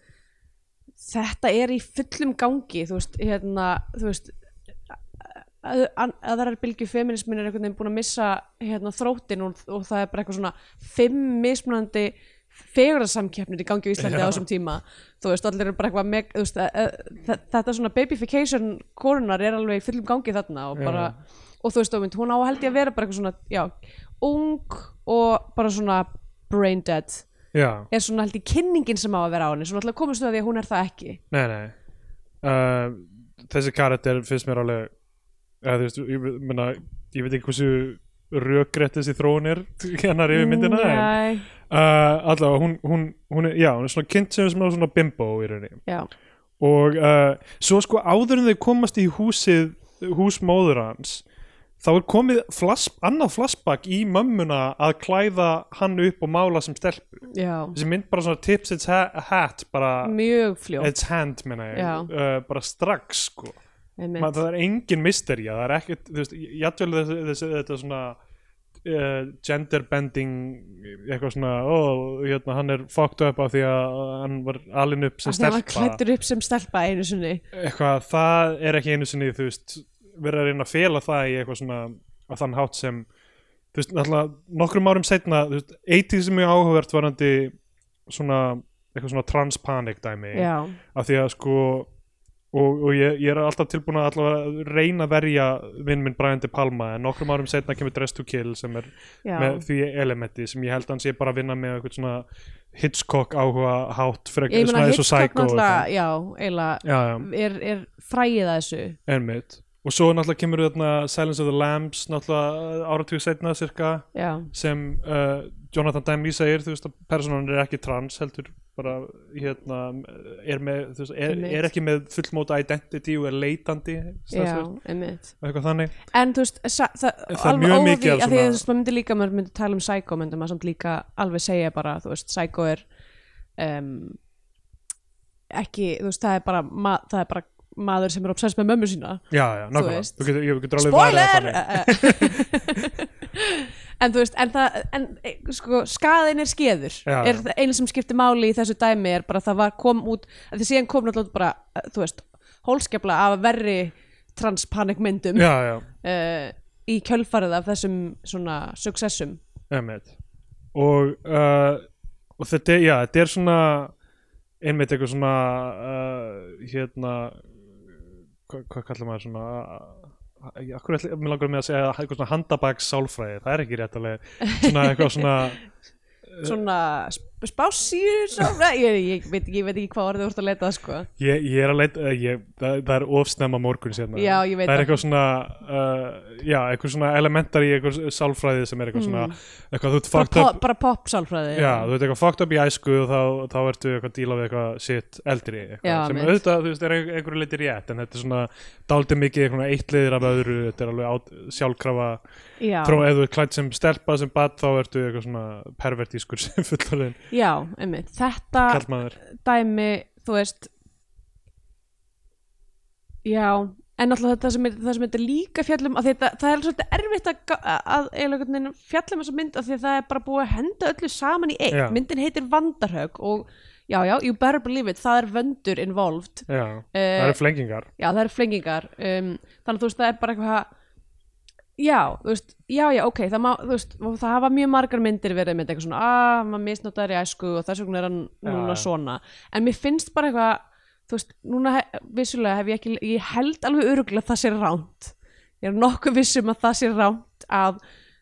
þetta er í fullum gangi þú veist, hérna, þú veist að, að, aðrar bylgju feminismin er einhvern veginn búin að missa hérna þróttin og, og það er bara eitthvað svona fimm mismunandi fegurðarsamkeppnir í gangi á Íslandi á Já. þessum tíma. Þú veist, allir eru bara eitthvað meg, veist, að, að, þa- þetta svona babyfication korunar er alveg í fullum gangi þarna og bara, og þú veist, hún á held ég að vera bara eitthvað svona, já, ung og bara svona brain dead já. Er svona held ég kynningin sem á að vera á henni svona alltaf komist við að því að hún er það ekki? Nei, nei. Uh, þessi karakter finnst mér alveg eða, þú veist, ég, menna, ég veit ekki hversu rökrétt þessi þróun er hennar yfir myndina en uh, allavega hún, hún, hún er, já, hún er svona kynnt sem svona, svona bimbo í rauninni. Já, og uh, svo sko áður en þau komast í húsið hús móður hans þá er komið flass, annað flashback í mömmuna að klæða hann upp og mála sem stelpu. Já. Þessi mynd bara svona tips its ha hat bara mjög fljótt. its hand menna ég. Uh, bara strax sko. Man, það er engin mystery það er ekkert, þú veist, þessi, þessi, þetta svona uh, gender bending eitthvað svona, ó, hérna hann er fucked up af því að hann var alin upp sem að hann var stelpa. klættur upp sem stelpa einu sinni. Eitthvað, það er ekki einu sinni þú veist, verið að reyna að fela það í eitthvað svona, á þann hátt sem þú veist, alltaf, nokkrum árum setna þú veist, 80 sem er áhugavert varandi svona, eitthvað svona transpanic dæmi, já, af því að sko og, og ég, ég er alltaf tilbúin að allavega reyna að verja vinn minn Brian De Palma en nokkrum árum setna kemur Dress to Kill sem er já, með því elementi sem ég held að hann sé bara að vinna með eitthvað svona Hitchcock áhuga hátt fyrir ég svona og Hitchcock Psycho náttúrulega eitthvað. já, eiginlega já, já, er, er fræið að þessu. Einmitt og svo náttúrulega kemur þarna Silence of the Lambs náttúrulega áratug setna cirka já, sem uh, Jonathan Demme segir þú veist að personan er ekki trans heldur bara hérna er, með, veist, er, er ekki með fullmóta identity og er leitandi já, eitthvað þannig. En þú veist, það, Það er mjög mikið því svona- þú veist, maður myndi líka maður myndi tala um Psycho, myndi maður samt líka alveg segja bara, þú veist, Psycho er um, ekki, þú veist, það er bara ma það er bara maður sem er obsess með mömmu sína já, já, nákvæmlega, spoiler! Þannig en þú veist, en það en, e, sko, skaðin er skeður. Er eina sem skiptir máli í þessu dæmi er bara að það var kom út því síðan kom náttúrulega bara, eh, þú veist hólskefla af verri transpanikmyndum uh, í kjölfarið af þessum svona successum. Einmitt. Og, uh, og þetta, já, þetta er svona einmitt eitthvað svona uh, hérna hvað, hvað kallar maður svona akkur ætla, mér langar með að segja eitthvað svona handabags sálfræði, það er ekki rétt alveg svona eitthvað svona svona sp spásýr svona, ég, ég, veit, ég veit ekki hvað orðið þú ert að leita að sko. Ég, ég er að leita, uh, ég, það, það er ofsnemma morgun sérna, Já, veit það er eitthvað svona uh, já, eitthvað svona elementar í eitthvað sálfræði sem er eitthvað svona eitthvað þú ert bara, fucked po up bara pop sálfræði Já, þú ert eitthvað fucked up í æsku og þá, þá ertu eitthvað að díla við eitthvað shit eldri eitthvað, Já, sem auðvitað, þú veist, er ein- einhverju leiti rétt en þetta er svona dálítið mikið eitthvað eitt liðir af öðru, þetta er alveg át, sjálfkrafa já, frá ef þú ert klætt sem stelpa sem bad þá ertu eitthvað svona pervertískur sem fullorðin já, einmitt. Þetta kallmaður dæmi, þú veist já en náttúrulega þetta sem, er- það sem þetta líka fjallum að þetta, það er svolítið erfitt að, að veginn fjallum þessa mynd af því að það er bara búið að henda öllu saman í eitt Já. myndin heitir Vandarhaug og já, já, you better believe it, það er vöndur involved. Já, það uh, eru flengingar. já, það eru flengingar. Um, þannig að þú veist, það er bara eitthvað já, þú veist, já, já, ok það, má, veist, það hafa mjög margar myndir verið með eitthvað svona, að maður misnotar í æsku og þess vegna er hann núna já. svona. En mér finnst bara eitthvað þú veist, núna he- vissulega hef ég ekki ég held alveg öruglega að það sé ránt ég er nokkuð vissum að það sé ránt að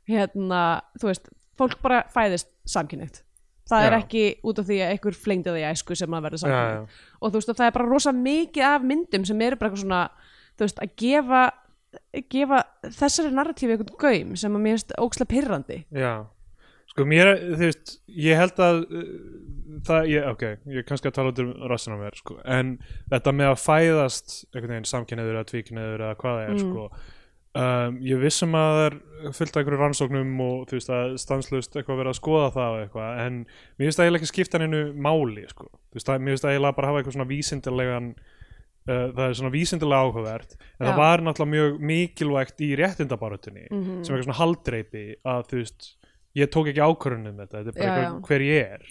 hérna, þú veist, fólk bara fæðist samkynnitt það er Já. ekki út af því að einhver flengdi það í æsku sem að verða já, og þú veist og það er bara rosa mikið af myndum sem eru bara eitthvað svona þú veist að gefa gefa þessari narratífi einhvern gaum sem að mér finnst ókslega pyrrandi já Sko mér, þú veist, ég held að uh, það, ég, ok, ég er kannski að tala út um rassin á mér, sko, en þetta með að fæðast einhvern veginn samkynniður eða tvíkynniður eða hvað það er, Mm. sko um, ég vissum að það er fullt af einhverju rannsóknum og þú veist að stanslust eitthvað verið að skoða það og eitthvað, en mér finnst það eiginlega ekki skipta hennu máli, sko, þú veist, það, mér finnst það eiginlega uh, það er svona vísindilega áhugavert en Já. það var náttúrulega mjög mikilvægt í réttindabarutunni Mhm. sem eitthvað svona haldreipi að þú veist ég tók ekki ákvörðunum með þetta, þetta er bara Já, eitthvað hver ég er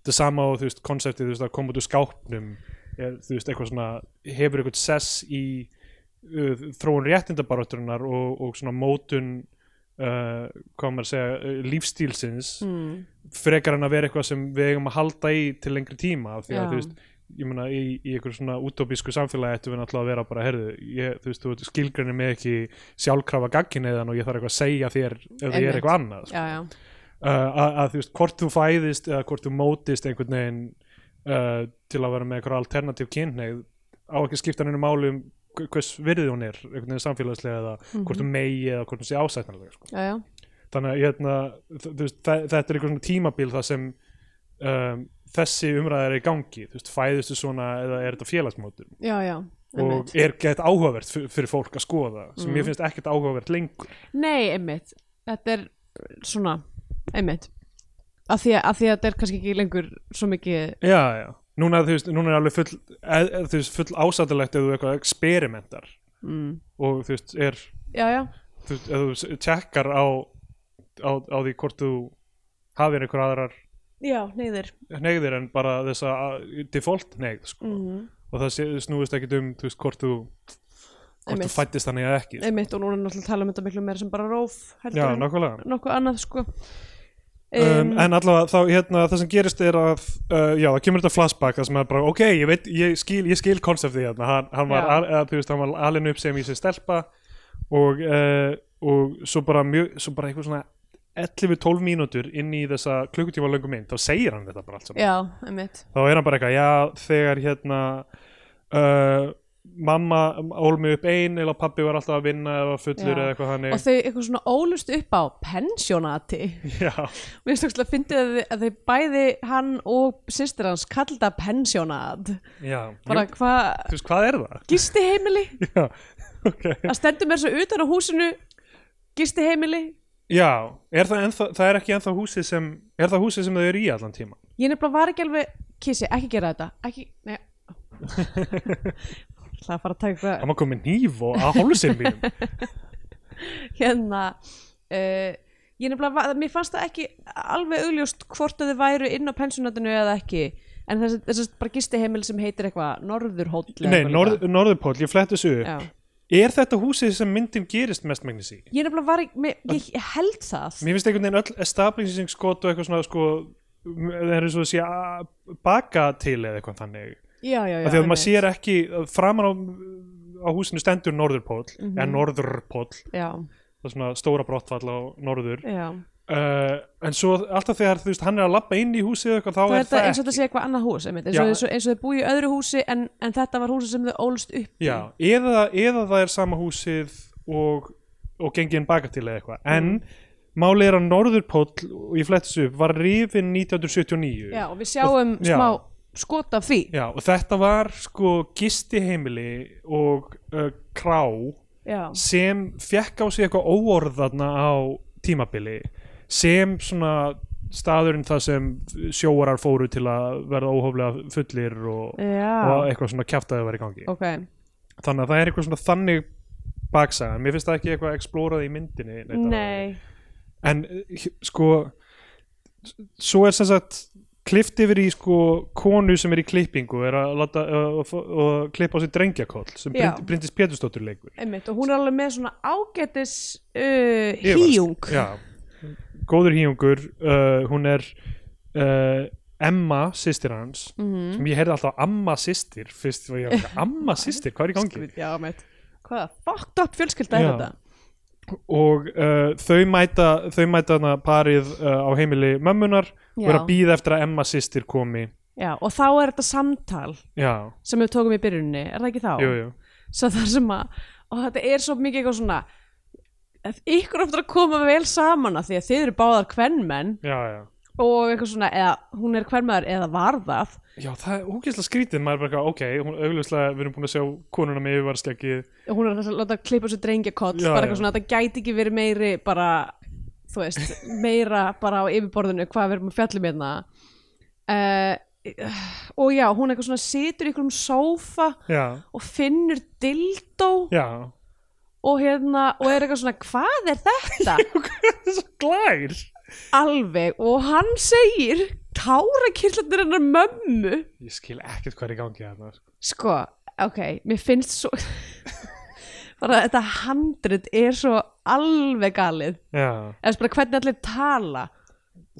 þetta er sama og þú veist konseptið þú veist að koma út úr skápnum er, þú veist eitthvað svona hefur eitthvað sess í uh, þróun réttindabaruturinnar og, og svona mótun uh, hvað maður að segja uh, lífstílsins mm. frekar en að vera eitthvað sem við eigum að halda í til lengri tíma því að Já. þú veist ég meina í, í einhver svona útópísku samfélagi ættum við náttúrulega að vera bara, herðu, ég, þú veist, þú skilgreinir mig ekki sjálfkrafa gagginniðan og ég þarf eitthvað að segja þér ef það er eitthvað annað sko. já, já, uh, að, að þú veist, hvort þú fæðist eða hvort þú mótist einhvern veginn uh, til að vera með eitthvað alternatív kynneið á ekki að skipta henni máli um hv- hvers virðið hún er einhvern veginn samfélagslega eða hvort þú megi eða hvort hún sé ásættanlega sko já, já. þannig að hérna, þ- þú veist, þe- þetta er einhver svona tímabil það sem um, þessi umræða er í gangi þú veist, fæðistu svona eða er þetta félagsmótur já, já. og er gett áhugavert fyr- fyrir fólk að skoða sem Mhm. mér finnst ekkert áhugavert lengur. Nei, einmitt. Þetta er svona, einmitt. Af því, því að þetta er kannski ekki lengur svo mikið já, já, núna, veist, núna er alveg full, eð, þú veist, full ásættilegt ef þú eitthvað experimentar. Mm. og þú veist, er Já, já, þú veist, ef þú tjekkar á, á, á því hvort þú hafir einhver aðrar já, neyðir neyðir en bara þessa default neyð sko. mm. og það snúist ekkit um þú veist, hvort þú hvort Einmitt. þú fættist þannig eða ekki sko. Einmitt og núna er náttúrulega að tala um þetta miklu meira sem bara róf heldur já, en nákvæmlega nokkuð annað sko um, en allavega þá hérna það sem gerist er að uh, já, það kemur þetta flashback það sem er bara, ok, ég veit, ég skil, ég skil konseptið hérna, hann, hann var, al, eða, þú veist, hann var alinn upp sem í sig stelpa og, uh, og svo bara mjög, svo bara eitthvað svona 11-12 mínútur inn í þessa klukkutíma löngu mynd, þá segir hann þetta bara allt saman. Já, einmitt. Þá er hann bara eitthvað, já, þegar hérna uh, mamma ól mig upp ein eða pappi var alltaf að vinna eða fullur Já. eða eitthvað þannig. Og þau eitthvað svona ólust upp á pensjónati. Já, Mér finnst ekki að að, að þau bæði hann og systir hans kallda pensjónat. Já. Bara Jú, hvað, Þú veist, hvað er það? gisti heimili Já, ok. Það stendur mér svo utan á húsinu. Gisti heimili Já, er það, ennþá, það er ekki ennþá húsið sem er það húsið sem þau eru í allan tíma ég nefnilega var ekki alveg kissi, ekki gera þetta. Ekki, nei. Það að fara að taka Það má komið nýf og að hálsinn mínum. Hérna uh, ég nefnilega, mér fannst það ekki alveg augljóst hvort að þið væru inn á pensjónatinu eða ekki. En þessi, þessi bara gisti heimil sem heitir eitthvað Norðurhóll Nei, norð, líka. Norðurpól, ég flett þessu upp. Já. Er þetta húsið sem myndin gerist mestmægnis í? ég nefnilega var ekki, ég, ég held það Mér finnst einhvern veginn öll establishing skot og eitthvað svona sko það er svo að sé baka til eða eitthvað þannig já, já, já, að maður sér ekki framan á, á húsinu stendur Norðurpól Mhm. eða Norðurpól já, það er svona stóra brottfall á Norður já. Uh, en svo alltaf þegar þú veist hann er að labba inn í húsið eða eitthvað, þá það er það eins og þetta ekki. sé eitthvað annað hús einmitt, eins, og, og, og þau búi í öðru húsi en, en þetta var húsi sem þau ólst upp í. Já, eða, eða það er sama húsið og, og gengið baka til eða eitthvað. En Mm. málið er að Norðurpól og ég flett þessu upp var rifin 1979 já, og við sjáum Já. smá skot af því. Já, og þetta var sko gistiheimili og uh, krá já, sem fekk á sig eitthvað óorðarna á tímabili sem svona staðurinn það sem sjóarar fóru til að verða óhóflega fullir og, og eitthvað svona kjaftaði var í gangi. Ok. Þannig að það er eitthvað svona þannig baksaga, mér finnst það ekki eitthvað explórað í myndinni en sko svo er sem sagt klift yfir í sko konu sem er í klippingu er að láta uh, og klippa á sér drengjakoll sem. Brynd, Bryndis Pétursdóttur leikur. Einmitt og hún er alveg með svona ágætis uh, híjung. já, góður híjungur uh, hún er uh, Emma, systir hans Mhm. sem ég heyrði alltaf amma systir fyrst var ég að amma systir, hvað er í gangi? já, einmitt hvaða fucked up fjölskylda er Já. þetta og uh, þau mæta þau mæta hana parið uh, á heimili mömmunar og er Já. að býða eftir að Emma systir komi já, og þá er þetta samtal já, sem við tókum í byrjunni, er það ekki þá? jú, jú svo það sem að og þetta er svo mikið eitthvað svona ykkur ofta að koma vel saman að því að þið eru báðar kvenmenn já, já, og eitthvað svona, eða hún er kvenmaður eða var það. Já, það er ógeðslega skrítið maður er bara ok, hún augljóslega við erum búin að sjá konuna með yfirvarskeggi hún er að láta klippa sér drengjakoll Já, bara já. eitthvað svona, þetta gæti ekki verið meiri bara, þú veist meira bara á yfirborðinu hvað við erum að fjallum hérna. Uh, og já, hún eitthvað svona situr í einhverjum sófa já, og finnur dildó. Já og hérna, og er eitthvað svona hvað er þetta? það er svo glær alveg og hann segir tárakirlandir hennar mömmu ég skil ekkert hvað er í gangi þarna sko. sko, ok, mér finnst svo bara þetta handrit er svo alveg galið eða bara hvernig allir tala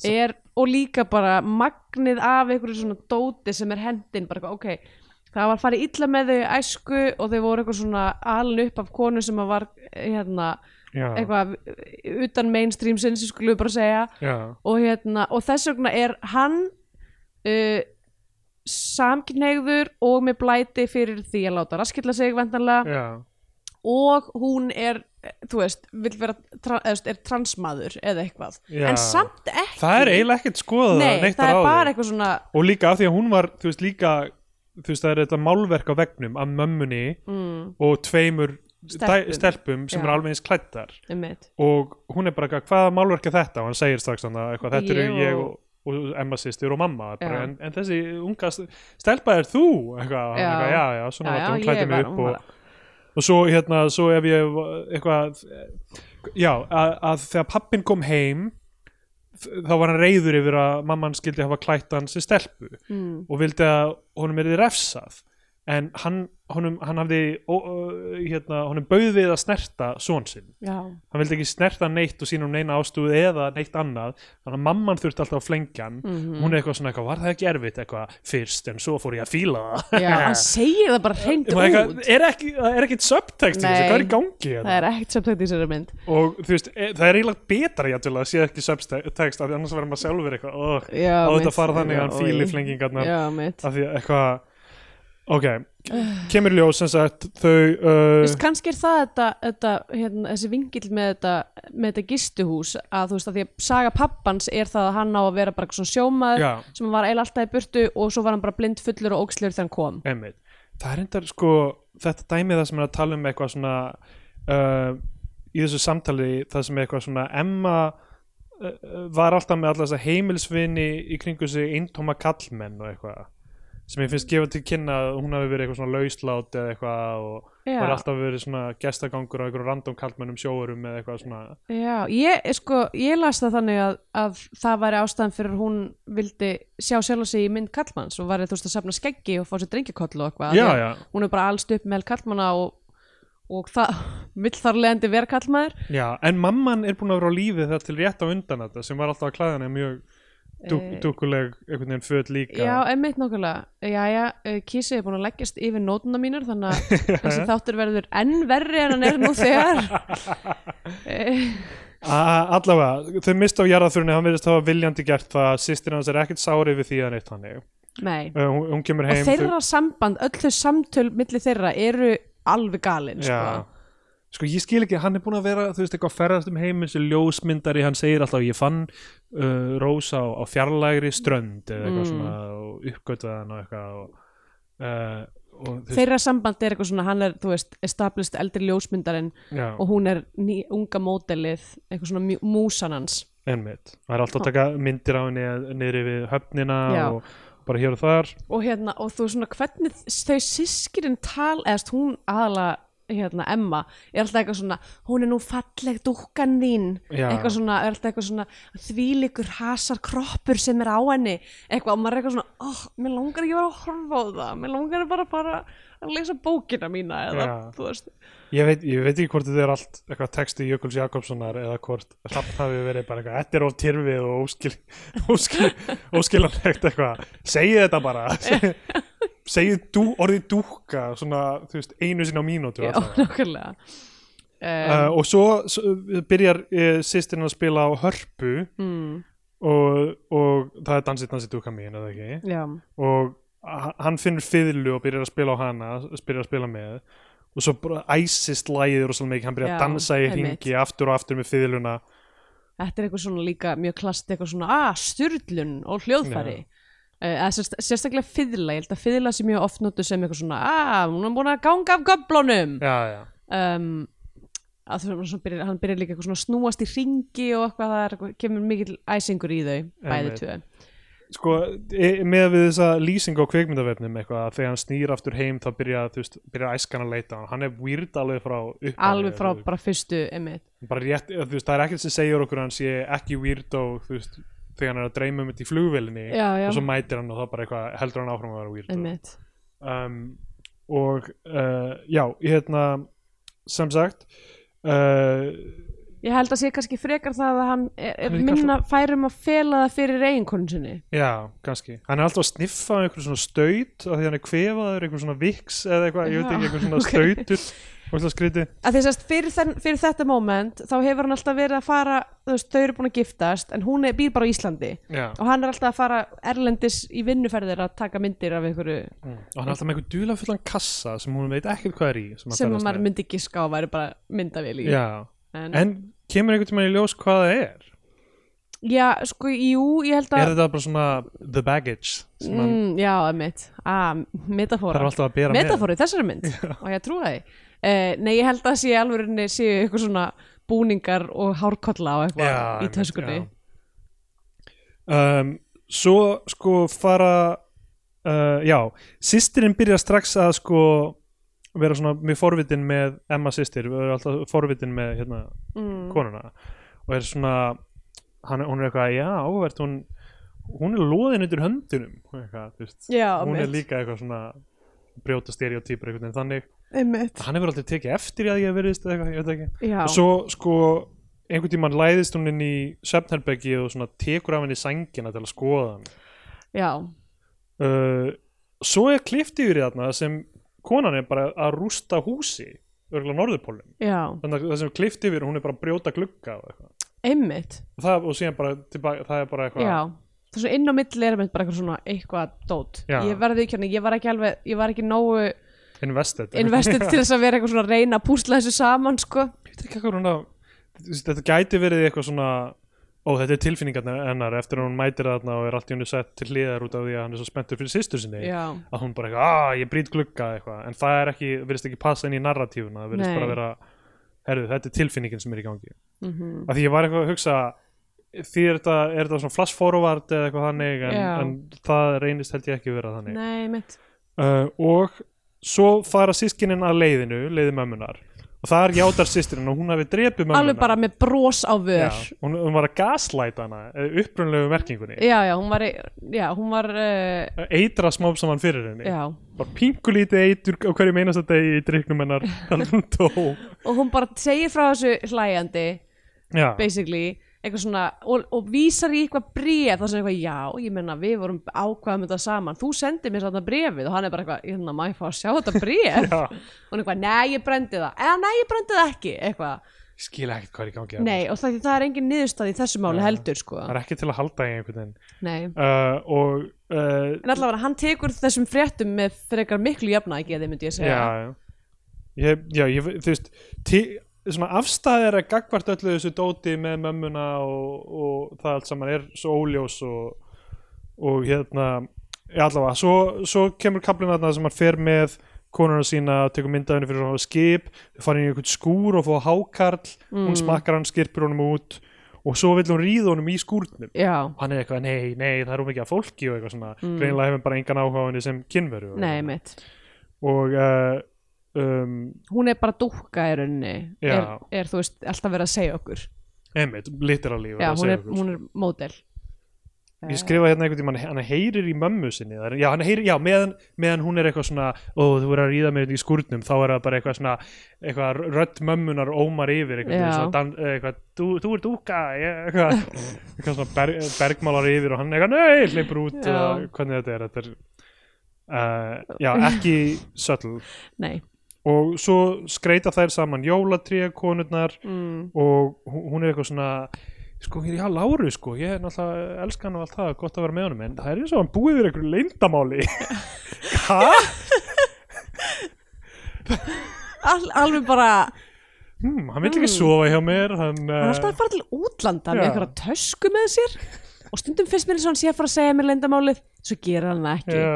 er, og líka bara magnið af einhverju svona dóti sem er hendin, bara eitthvað, ok það var farið illa með þau æsku og þau voru eitthvað svona alin upp af konu sem var hérna, já, eitthvað utan mainstream sinns, skulum við bara segja. Og, hérna, og þess vegna er hann uh, samkynneigður og með blæti fyrir því að láta raskilla sig vendanlega og hún er þú veist, vera tra veist, er transmaður eða eitthvað. Já. en samt ekki. Það er eiginlega ekkert skoðað Nei, neitt eitthvað svona og líka af því að hún var þú veist líka þú veist það er þetta málverk á vegnum af mömmunni mm, og tveimur Stelpum. stelpum, sem Já. er alveg eins klættar og hún er bara eitthvað, hvaða málverk er þetta? Og hann segir strax þannig eitthvað, þetta eru Ég og- og, Emma sýstir og mamma. Bara, en, en þessi unga st- stelpa er þú? Eitthvað, já, eitthvað, já, já, svona Já, hún klætti mig upp og, og svo hérna, svo ef ég eitthvað já, að, að þegar pappin kom heim þá var hann reyður yfir að mamman skildi hafa klætt hans í stelpu mm, og vildi að honum er refsað en hann, honum, hann hafði ó, ó, hérna, honum bauð við að snerta son sinn. Já, hann vildi ekki snerta neitt og sína um neina ástúð eða neitt annað. Þannig að mamman þurfti alltaf að flengja hann. Mhm. hún er eitthvað svona eitthvað, var það ekki erfitt? Eitthvað fyrst en svo fór ég að fíla það. Já hann segir það bara hreint Ég var eitthvað, út. er ekki, það er ekkit subtext Nei. hvað er í gangi hérna? það er ekkert samtækt í þessari mynd. Og þú veist, e, það er eiginlega betra játvel að sé ekki subtext annars verður maður sjálfur eitthvað oh, já, mitt. Ok, kemur í ljós sem sagt þau uh, veist, kannski er það þetta, þetta hérna, þessi vingill með þetta, með þetta gistuhús að þú veist að því að saga pappans er það að hann á að vera bara eitthvað svona sjómaður já, sem var eiginlega alltaf í burtu og svo var hann bara blind fullur og ógslur þegar hann kom. Einmitt. Það er endar sko, þetta dæmið það sem er að tala um eitthvað svona uh, í þessu samtali það sem er eitthvað svona Emma uh, var alltaf með alltaf þessa heimilsvini í kringu sig eintóma kallmenn og eitthvað sem ég finnst gefa til kynna að hún hafi verið eitthvað svona lauslátt eða eitthvað og Já. var alltaf verið svona gestagangur á einhverjum random kallmennum sjóurum eða eitthvað svona. Já, ég, sko, ég las það þannig að, að það væri ástæðan fyrir hún vildi sjá sjálf sig í mynd kallmanns og væri þú veist að safna skeggi og fá sér drengjakoll og eitthvað já, já, hún er bara allst upp með kallmanna og, og það vill þar leðandi vera kallmaður já, en mamman er búin að vera á lífi það til rétt á undan þetta sem var alltaf að klæða hana í mjög dúkuleg einhvern veginn föt líka. Já, emmitt nokkulega Já, já, Kísi er búin að leggjast yfir nótuna mínur þannig að þessi þáttur verður enn verri en hann er nú þegar. Eh, allavega, þau mist á jarðaförunni hann verðist hafa viljandi gert það sýstir hans er ekkert sárið við því að neitt hann kemur og þeirra samband öll þau samtöl milli þeirra eru alveg galin já, sko. Sko ég skil ekki hann er búin að vera, þú veist, eitthvað ferðast um heiminn sem ljósmyndari, hann segir alltaf ég fann uh, Rósa á, á fjarlægri strönd eða eitthvað Mm. svona og uppgötvaði hann og eitthvað og, uh, og veist, þeirra samband er eitthvað svona hann er, þú veist, established eldri ljósmyndarinn já, og hún er ný, unga módelið eitthvað svona mjú- músan hans einmitt það er alltaf að taka myndir á henni niðri við höfnina Já. og bara hér og þar og hérna, og þú svona hvernig þau sískirinn tal, eða st, hún aðalega hérna, Emma, er alltaf eitthvað svona hún er nú falleg dúkkan þín. Já. eitthvað svona, er alltaf eitthvað svona þvílíkur hasar kroppur sem er á henni. Eitthvað, og maður er eitthvað svona oh, mér langar ekki bara að horfa á það. Mér langar bara að fara að lesa bókina mína eða, Já. þú veist. Ég veit, ég veit ekki hvort þetta er allt eitthvað texti Jökuls Jakobssonar eða hvort hlapp hafi verið bara eitthvað þetta er of tyrfið og óskil, óskil, óskilanlegt eitthvað. Segið þetta bara segið dú, orðið dúkka svona, þú veist, einu sinni á mínútu já, nákvæmlega. Uh, um, og svo, svo byrjar uh, sýstirinn að spila á hörpu mm, og, og það er dansið dansið dúkka mín eða ekki? Já, og hann finnur fiðlu og byrjar að spila á hana byrjar að spila með. Og svo bara æsist lægið rosalega mikið, hann byrjar Já, að dansa í hringi aftur og aftur með fiðluna. Þetta er eitthvað svona líka mjög klast eitthvað svona, að, styrlun og hljóðfæri. Uh, eða sérst, sérstaklega fiðla, ég held að fiðla sé mjög oft notu sem eitthvað svona, að, hún er búin að ganga af göflunum. Já, já, um, að veist, byrjar, hann byrjar líka eitthvað svona snúast í ringi og eitthvað, það er, kemur mikill æsingur í þau, bæði tvö. Sko e- með við þessa lýsing á kveikmyndavefnum eitthvað að þegar hann snýr aftur heim þá byrja, veist, byrja æskan að leita hann. Er weird alveg frá upphafi alveg frá bara fyrstu einmitt. bara rétt, veist, það er ekkert sem segir okkur hann sé ekki weird og þú veist þegar hann er að dreyma um þetta í flugvélinni já, já, og svo mætir hann og þá bara eitthvað heldur hann áfram að vera weird og- um, og uh, já, hérna sem sagt uh, ég held að sé kannski frekar það að hann er, er Hann er líka minna færum að fela það fyrir eiginkonu sinni. Já, kannski. Hann er alltaf að sniffa á einhverjum svona staut af því hann er kvefaður, einhverjum svona viks eða eitthvað, ég veit ekki, einhverjum svona ok. stautur það að fyrir, þenn, fyrir þetta moment þá hefur hann alltaf verið að fara þú veist, þau eru búin að giftast en hún er, býr bara á Íslandi. Já, og hann er alltaf að fara erlendis í vinnuferðir að taka myndir af einhverju mm. og hann er alltaf með einhver dula fullan kassa sem hún veit ekkert hvað er í sem, sem maður myndi giska á væri bara myndavél í. Já, en, en kemur einhvern tímann í ljós hvað það er? Já, sko, jú, ég held er að þetta bara svona the baggage mm, já, einmitt. Ah, metafóra í þessari mynd. Og ég trúi því uh, nei, ég held að sé alveg séu eitthvað svona búningar og hárkolla og eitthvað Já, í töskunni. um, svo sko fara uh, já, sýstirinn byrjar strax að sko vera svona mjög forvitin með Emma sýstir, við erum alltaf forvitin með hérna mm, konuna. Og er svona hann, hún er eitthvað, já, áhvert hún hún er loðin undir höndunum eitthvað, já, hún er einmitt, líka eitthvað svona brjóta stereotýpur einhvern veginn þannig einmitt. hann hefur aldrei tekið eftir í að ég hef verið eitthvað, ég veit ekki. Já, og svo sko einhvern tímann læðist hún inn í svefnherbeggi og svona tekur af henni sængina til að skoða hann. Já, uh, svo er klift yfir í þarna sem konan er bara að rústa húsi örgulega norðurpólum já, þannig að það sem er klift yfir hún er bara að brjóta glugga og, eitthvað. einmitt. Og, það, og síðan bara tilbaka, það er bara eitthvað já, það er svo inn á milli er einmitt bara eitthvað svona eitthvað dót. Já. ég verði ekki ég var ekki alveg ég var ekki nógu invested. Invested til þess að vera eitthvað svona að reyna að púsla þessu saman sko. Veist, þetta gæti verið eitthvað svona ó þetta er tilfinningarna hennar eftir að hún mætir þarna og er allt í hennu sett til hliðar út af því að hann er svo spenntur fyrir sýstur sinni já, að hún bara eitthvað, að ég brýt glugga eitthvað. En það er ekki, passa inn í narratífuna það virðist Nei. bara vera, herðu, þetta er tilfinningin sem er í gangi. Mm af því ég var eitthvað að hugsa því er þetta, er þetta svona flash forward eða eitthvað þannig en, en það reynist held ég ekki vera þannig. Nei uh, og svo fara sískinin að leiðinu, leiði mömmunar. Og það er játar sýstirinn og hún hafi drepið mömmuna. Alveg bara með bros á vör. Já, hún, hún var að gaslæta hana upprunlegu merkingunni. Já, já, hún var já, hún var uh, eitra smám saman fyrir henni. Já, bara pingulítið eitur á hverju meinast degi í dryknum hennar og hún bara segir frá þessu hlæjandi basically, eitthvað svona og, og vísar í eitthvað bréf þar sem eitthvað, já, ég menna við vorum ákvaðum þetta saman, þú sendið mér svona bréfið. Og hann er bara eitthvað, ég hérna, má ég fá að sjá þetta já. og hann eitthvað, nei, ég brendi það. Eða nei, ég brendi það ekki, eitthvað. Ég skil ekkert hvað er í gangi nei, og það, það er engin niðurstað í þessu máli Já. heldur, sko. Það er ekki til að halda í einhvern veginn. Uh, og uh, en allavega, hann tekur þessum fréttum með frekar miklu jafna ekki, þið myndi ég segja. Já, já. Ég, já, ég, svona afstæðir að gagvart öllu þessu dóti með mömmuna og, og það allt saman er svo óljós og, og hérna allavega, svo, svo kemur kaplinn þarna sem hann fer með konuna sína og tekur myndaðinu fyrir svona skip þau fara inn í einhvern skúr og fá hákarl hún smakkar hann, skirpir honum út og svo vill hún ríða honum í skúrnum. Já, hann er eitthvað, nei, nei, það er um ekki að fólki og eitthvað svona, greinilega hefur bara engan áhuga á henni sem kynveru og, og uh, um, hún er bara dúkka í rauninni. Er, er, þú veist, alltaf verið að segja okkur. Einmitt, literally já, hún er, hún er módel. Ég skrifa hérna einhvern tímann, hann heyrir í mömmu sinni já, heyrir, já, meðan, meðan hún er eitthvað svona ó, þú verður að ríða með þetta í skúrnum þá er það bara eitthvað svona, eitthvað rödd mömmunar ómar yfir, eitthvað, dan, eitthvað þú, þú ert úka, eitthvað eitthvað svona berg, bergmálar yfir og hann eitthvað, nei, hleypur út, Já. eða hvernig þetta er þetta er, uh, já, ekki subtle, nei, og svo skreita þær saman jólatré konurnar mm. og hún er eitthvað svona sko, já, Láru, sko, ég er náttúrulega elskan og allt það, gott að vera með honum en það er eins og hann búið við einhverju leyndamáli Hæ? All, alveg bara Hmm, hann vill ekki sofa hjá mér hann, hann er alltaf að fara til útlanda með Já. einhverja tösku með sér og stundum finnst mér eins og hann sé að fara að segja mér leyndamálið svo gerir hann ekki já.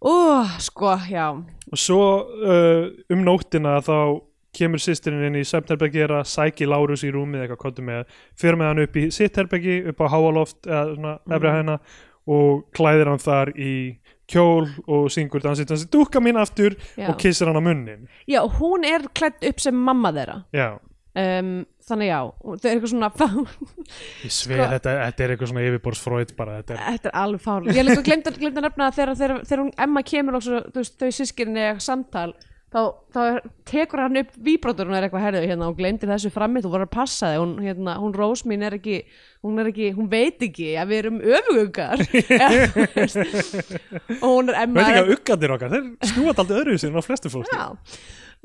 Ó, sko, já. Og svo uh, um nóttina þá kemur sýstirinn inn í svefnherbeggi er að sæki Lárus í rúmið eitthvað kottu með fyrir með hann upp í sitt herbeggi upp á háaloft eða svona efri hæðina og klæðir hann þar í kjól og syngur dansið dansið dúkka mín aftur Já. og kissir hann á munnin já, hún er klætt upp sem mamma þeirra. Já, um, þannig já, þau er eitthvað svona ég sveið Sko- þetta, þetta er eitthvað svona yfirborðsfróið bara þetta er, þetta er alveg fárlega ég líka glemt að, nefna þegar, þegar, þegar hún Emma kemur og svo, þú veist, þau sískinni eiga samtal þá, þá tekur hann upp víbrótur og er eitthvað herðu hérna og glemdi þessu frammi þú voru að passa þig, hún, hérna, hún Rós mín er ekki hún er ekki, hún veit ekki að við erum öfugungar og hún er Emma veit ekki að uggandir okkar þeir snúa alltaf öðru sér á flestu fólki. Já,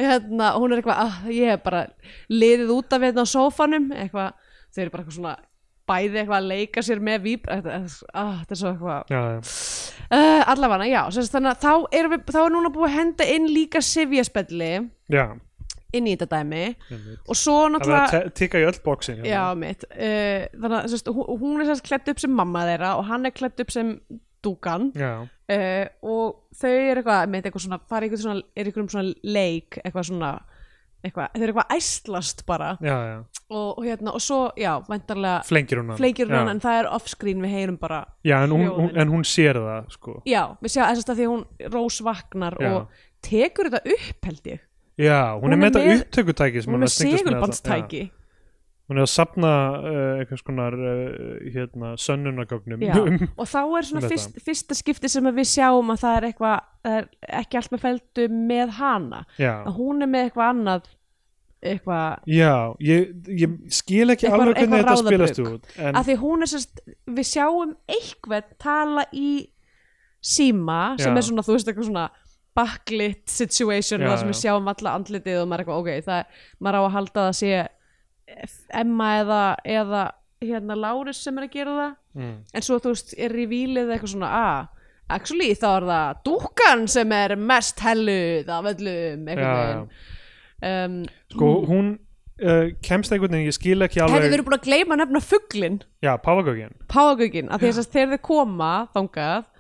hérna, hún er eitthvað ah, ég hef bara liðið út af hérna á sófanum. Eitthvað, þau eru bara eitthvað svona bæði eitthvað að leika sér með víb þetta, ah, þetta er svo eitthvað já, já. uh, allavega, já, sagt, þannig að þá er, við, þá er núna búið að henda inn líka sifjaspelli inn í þetta dæmi. Og svo náttúrulega tikka í öll bóksin já, mitt. Uh, þannig að hún, hún er sérst klætt upp sem mamma þeirra og hann er klætt upp sem dúkan uh, og þau eru eitthvað, með eitthvað svona, fara eitthvað svona, er eitthvað svona leik, eitthvað svona eitthvað, þau eru eitthvað æslast bara. Já, já. og, og hérna, og svo, já, væntarlega flengir hún hann. En það er off-screen, við heyrum bara já, en hún, hún, en hún sér það sko. já, við sjá, þess að því hún Rós vaknar Já. og tekur þetta upp held ég, já, hún, Hún er er með þetta upptökutæki sem hún er segulbandstæki. Hún er að sapna uh, einhvers konar uh, hérna, sönnunagögnum um, og þá er svona þetta. fyrst, fyrsta skipti sem að við sjáum að það er eitthvað það er ekki allt með feldu með hana að hún er með eitthvað annað eitthvað, já ég, ég skil ekki Eitthvað- alveg hvernig eitthvað þetta spilast út en, að því hún er sérst við sjáum eitthvað tala í síma sem Já. er svona, þú veist, eitthvað svona backlit situation Já, þar sem við já. sjáum alla andlitið og maður er eitthvað, ok, það maður á að halda að það sé Emma eða, eða hérna Lárus sem er að gera það. Mm, en svo þú veist er revílið eitthvað svona að actually þá er það dúkkan sem er mest helluð af öllum einhvern veginn. um, sko hún uh, kemst einhvern veginn, ég skil ekki alveg hefði verið búin að gleyma að nefna fugglin já, páfagaukinn, af því að þegar þau koma þangað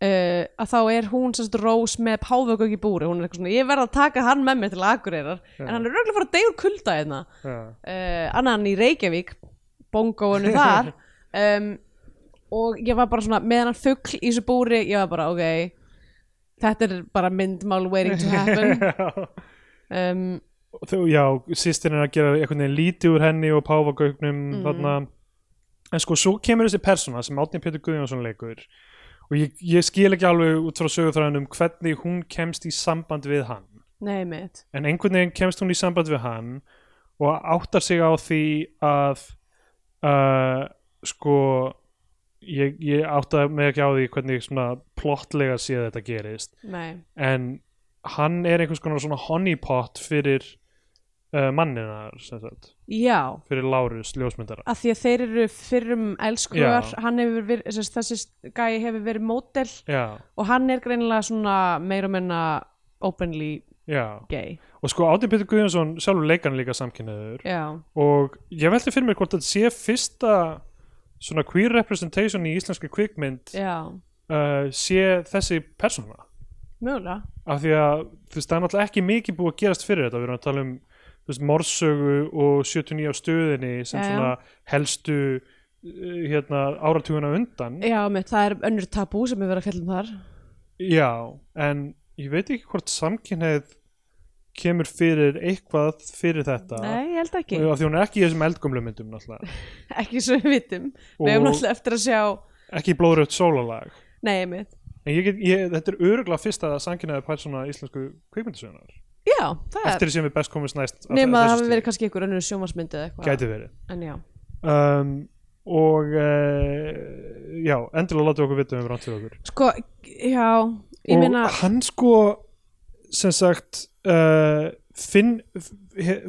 uh, að þá er hún sérst rós með páfagauk í búri. Hún er eitthvað svona, ég verð að taka hann með mér til Akureyrar. En hann er röglega fara að deyja úr kulda hérna. Já, uh, annan í Reykjavík bongóinu þar. Um, og ég var bara svona með hann fuggl í þessu búri, ég var bara ok þetta er bara myndmál waiting to happen. Um, Þau, já, sýstin er að gera veginn lítið úr henni og Mhm. þarna. En sko, svo kemur þessi persóna sem Átni Pétur Guðjónsson leikur og ég, ég skil ekki alveg út frá sögurþræðinum hvernig hún kemst í samband við hann. Nei mitt en einhvern veginn kemst hún í samband við hann og áttar sig á því að uh, sko ég, ég áttar mig ekki á því hvernig svona plottlega sé þetta gerist. Nei, en hann er einhvers konar svona honeypot fyrir uh, sem sagt, já. Fyrir Lárus ljósmyndara. Að því að þeir eru fyrrum verið, þessi, gæi hefur verið mótel já, og hann er greinilega svona meira menna openly já. gay. Og sko Átni Pétur Guðjónsson sjálfur leikan líka samkynniður já, og ég velti fyrir mér hvort þetta sé fyrsta svona queer representation í íslenski kvikmynd já, uh, sé þessi persóna. Mögulega. Af því að það er náttúrulega ekki mikið búið að gerast fyrir þetta, við erum að tala um veist, morsögu og 79 á stöðinni sem Já, svona helstu uh, hérna áratuguna undan. Já, mitt, það er önnur tabú sem er verið að fjalla um þar. Já, en ég veit ekki hvort samkynneið kemur fyrir eitthvað fyrir þetta. Nei, ég held ekki, af því hún er ekki í þessum eldgumlu myndum ekki svo við vitum. Við hefum og náttúrulega eftir að sjá ekki í blóðrögt sólalag nei, mitt, en ég get, ég, þetta er öruglega fyrsta samkynneið persóna íslensku kvikmyndasögunar já, það er eftir því sem við best komumst næst nema það hafi verið kannski einhver önnur sjómasmyndi eða eitthvað. Gæti verið. En já, um, og uh, já, endilega látið okkur vita um fyrir okkur. Sko, já ég og meina, hann sko sem sagt uh, finn,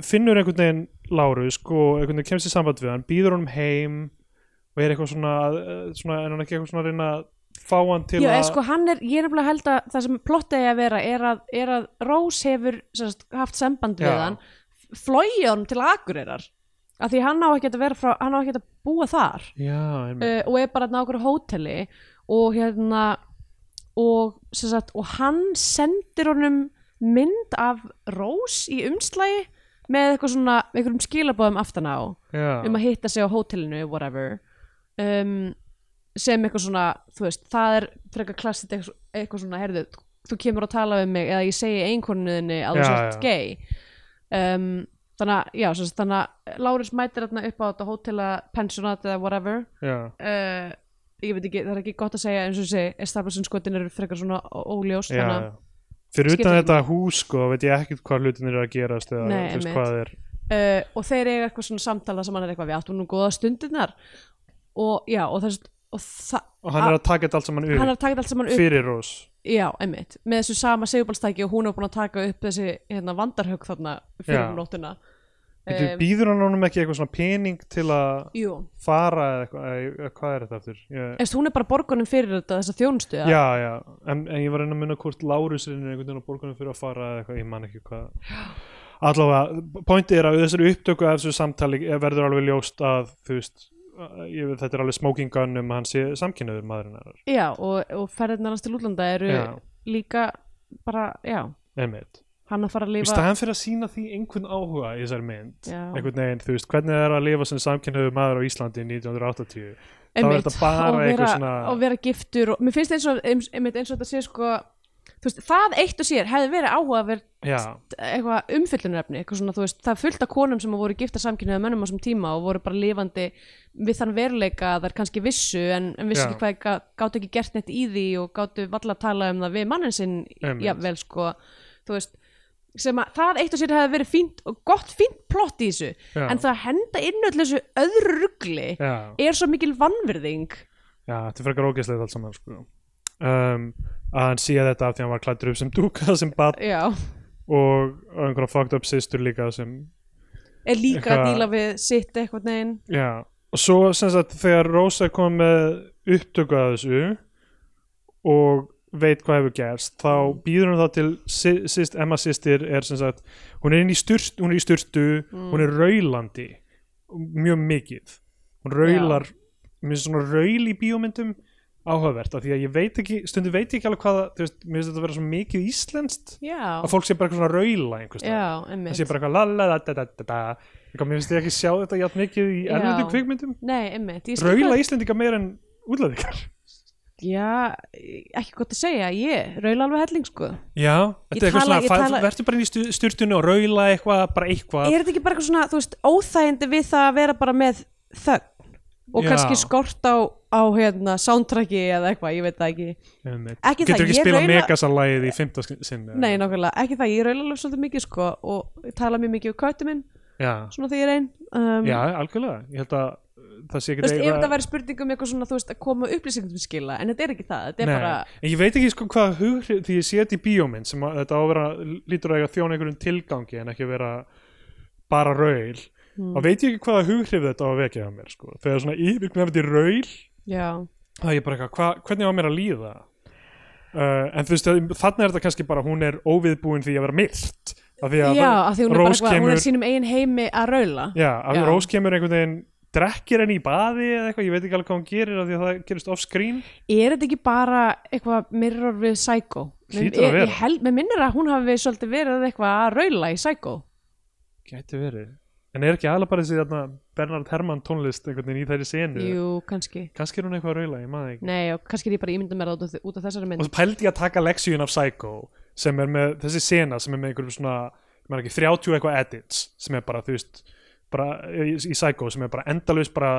finnur einhvern veginn Lárus sko, einhvern veginn kemst í samband við hann býður honum heim og er eitthvað svona, uh, svona er hann ekki eitthvað svona að reyna að fá hann til að sko er ég er nefnilega held að það sem plottið að vera er að, er að Rós hefur sagt, haft samband við Já. hann flóið hann til Akureyrar af því hann á ekki að vera frá, hann á ekki að búa þar. Já, uh, og er bara á okkur hóteli og hérna og, sagt, og hann sendir honum mynd af Rós í umslægi með eitthvað svona, einhverjum skilabóðum aftan á já, um að hitta sig á hótelinu, whatever. Um, sem eitthvað svona þú veist, það er frekar klassið eitthvað, svona, herðu, þú kemur að tala við mig eða ég segi einhvernuðinni að þú sért gay. Um, þannig að, já, sagt, þannig að Lárus mætir þarna upp á þetta hótela pensionat eða whatever. Uh, ég veit ekki, það er ekki gott að segja eins og sé, establishment skotin eru frekar svona óljós já, þannig já. fyrir utan þetta hús sko, veit ég ekkert hvað hlutin eru að gerast eða Nei, þú veist hvað er uh, og þeir eiga eitthvað svona samtala sem hann er eitthvað við áttum nú góða stundirnar. Og já, og þess og og hann er að taka þetta allt saman upp. Að allt saman upp. Fyrir Rós. Já, einmitt, með þessu sama segjubalstæki og hún er búin að taka upp þessi hérna, vandarhögg þarna fyrir Já. Býtu, Um, býður hann honum ekki eitthvað svona pening til að fara eða eitthvað, hvað er þetta aftur? Ég, Eftir, hún er bara borgunum fyrir þetta þessa þjónustu eða? já, já, en, en ég var að reyna að munna hvort Lárus er einhvern veginn á borgunum fyrir að fara eða eitthvað, ég man ekki hvað. Allavega, pointið er að þessari upptöku af þessu samtali verður alveg ljóst að þú veist, ég, þetta er alveg smoking gun um að hann sé samkynniður maðurinn hennar, já og, og ferðirnar hans til útlanda eru Já. líka bara, já, einmitt hann að fara að í lifa staðan fyrir að sína því einhvern áhuga í þessari mynd, Já. einhvern veginn þú veist, hvernig það er að lifa sem samkynniður maður á Íslandi 1980 þá er einmitt, þetta bara og eitthvað vera, svona og vera giftur og mér finnst eins og, eins, einmitt, eins og þetta sé sko veist, það eitt og sér hefði verið áhuga að vera já, eitthvað umfyllunarefni eitthvað svona, veist, það er fullt af konum sem voru gifta samkynniða mönnum á þessum tíma og voru bara lifandi við þann veruleika að þær kannski vissu en, en vissu Já. ekki hvað gá- gátu ekki gert neitt í því og gátu valla að tala um það við mannin sinn Einmitt. jafnvel sko þú veist, sem að það eitt og sér hefði verið fínt og gott fínt plott í þessu Já. en það að henda inn öll þessu öðru ruggli já er svo mikil vannvirðing Já, þetta er frekar ógeðslegt allt saman sko. um, að hann sé þetta af því að hann var klættur upp sem dúka sem bad já, og, og einhverja fucked up systur líka sem, er líka Eitthvað- að díla við sitt eitthvað neginn já. Og svo sem sagt þegar Rósa kom með upptöku að þessu og veit hvað hefur gerst þá býður hún þá til syst, Emma sýstir er sem sagt hún er inn í styrst, hún er í styrstu hún er raulandi mjög mikið. Hún raular finnst svona raul í bíómyndum áhugavert af því að ég veit ekki stundum veit ekki alveg hvað það- þú veist, mér finnst þetta að vera svo mikið íslenskt já, að fólk sé bara eitthvað svona raula einhvers staðar. já, það sé bara eitthvað la la la da da da da. Eitthvað, mér finnst ég ekki sjá þetta jafn mikið í erlendu kvikmyndum. Nei, einmitt. Raula Íslendinga meir en útlæðingar já, ekki gott að segja ég raula alveg helling sko. Já, þetta er eitthvað tala- svona tala- verður bara inn í sturtunni og raula eitthvað, bara eitthvað. Er þetta ekki bara eitthvað svona, þú veist, óþægindi við það að vera bara með þögn og Já. kannski skort á, á hérna, soundtracki eða eitthvað, ég veit það ekki. Ekki getur það, ekki ég spila raula- Megasar-lagið í fymta sinn eða? nei, nákvæmlega, ekki það, ég raula alveg svolítið mikið sko og ég tala mjög mikið um köttu minn já, svona þegar ég er einn um, já, algjörlega. Ég held að uh, það sé ekki veist, ef þetta væri spurning um eitthvað svona, þú veist, að koma upplýsingum til skila, en þetta er ekki það, þetta er bara en ég veit ekki sko hvað hugrið því ég sé þetta í bíómynd sem að, þetta á að vera lítur að þjóna einhverjum tilgangi en ekki vera bara raul Hmm. þá veit ég ekki hvaða hugrið þetta á að vekja á mér sko. þegar svona yfirgnefndi raul. Já, það er ég bara eitthvað, hva, hvernig á mér að líða? Uh, en þú veist þannig er þetta kannski bara hún er óviðbúin því að vera myrt. Af því að já, af því hún er eitthvað, hún kemur- er sínum eigin heimi að raula. Já, að Já. Rós kemur einhvern veginn drekkir henni í baði eða eitthvað, ég veit ekki alveg hvað hún gerir af því að það gerist off screen er þetta ekki bara eitthvað mirror við Psycho? Hlýtur að Ég- vera. mér minnir að hún hafi svolítið verið eitthvað að raula í Psycho. Gæti verið En er ekki aðla bara þessi þarna, Bernard Herrmann tónlist einhvern veginn í þeirri senu jú, kannski. Kannski er hún eitthvað að raula, ég maður ekki. Nei, og kannski er ég bara ímynda mér út af, út af þessari mynd. Og svo pældi ég að taka leksíun af Psycho sem er með, þessi sena sem er með einhverjum svona, ég maður ekki, 30 eitthvað edits sem er bara, þú veist bara í, í Psycho sem er bara endalaust bara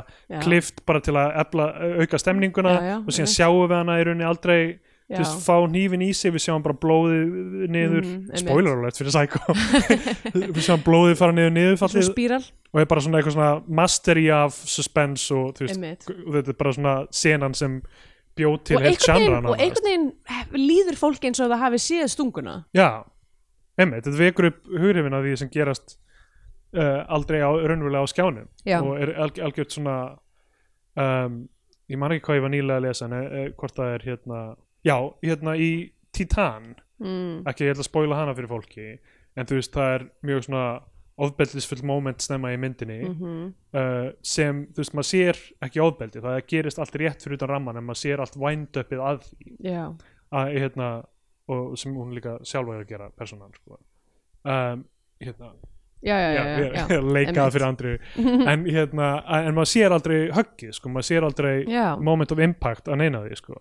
klift bara til að efla, auka stemninguna Já, já, og síðan sjáum við hana í rauninni aldrei Já. þú veist, fá hnífin í sig, við sjáum bara blóðið niður, einmitt. spoiler alert fyrir Psycho. Við sjáum blóðið fara niður niður og er bara svona eitthvað svona mastery af suspense og þú veist, og þetta er bara svona senan sem bjóð til heilt veginn, og einhvern veginn líður fólki eins og það hafi séð stunguna. Já, einmitt, þetta vekur upp hughrifin af því sem gerast uh, aldrei á, raunverulega á skjánum. Já. og er alg, algjört svona um, ég man ekki hvað ég var nýlega að lesa en uh, hvort það er hérna já, hérna í Titan mm. ekki ég ætla að spoila hana fyrir fólki en þú veist það er mjög svona ofbeldisfull moment snemma í myndinni mm uh, sem þú veist maður sér ekki ofbeldi það gerist allt rétt fyrir utan ramman en maður sér allt wind-upið að því já, að, hérna, og sem hún líka sjálfa er að gera persónan sko. um, hérna, já, já, já, já, ég já, að leika það fyrir andri en, hérna, en maður sér aldrei höggið sko, maður sér aldrei moment of impact að neina því sko.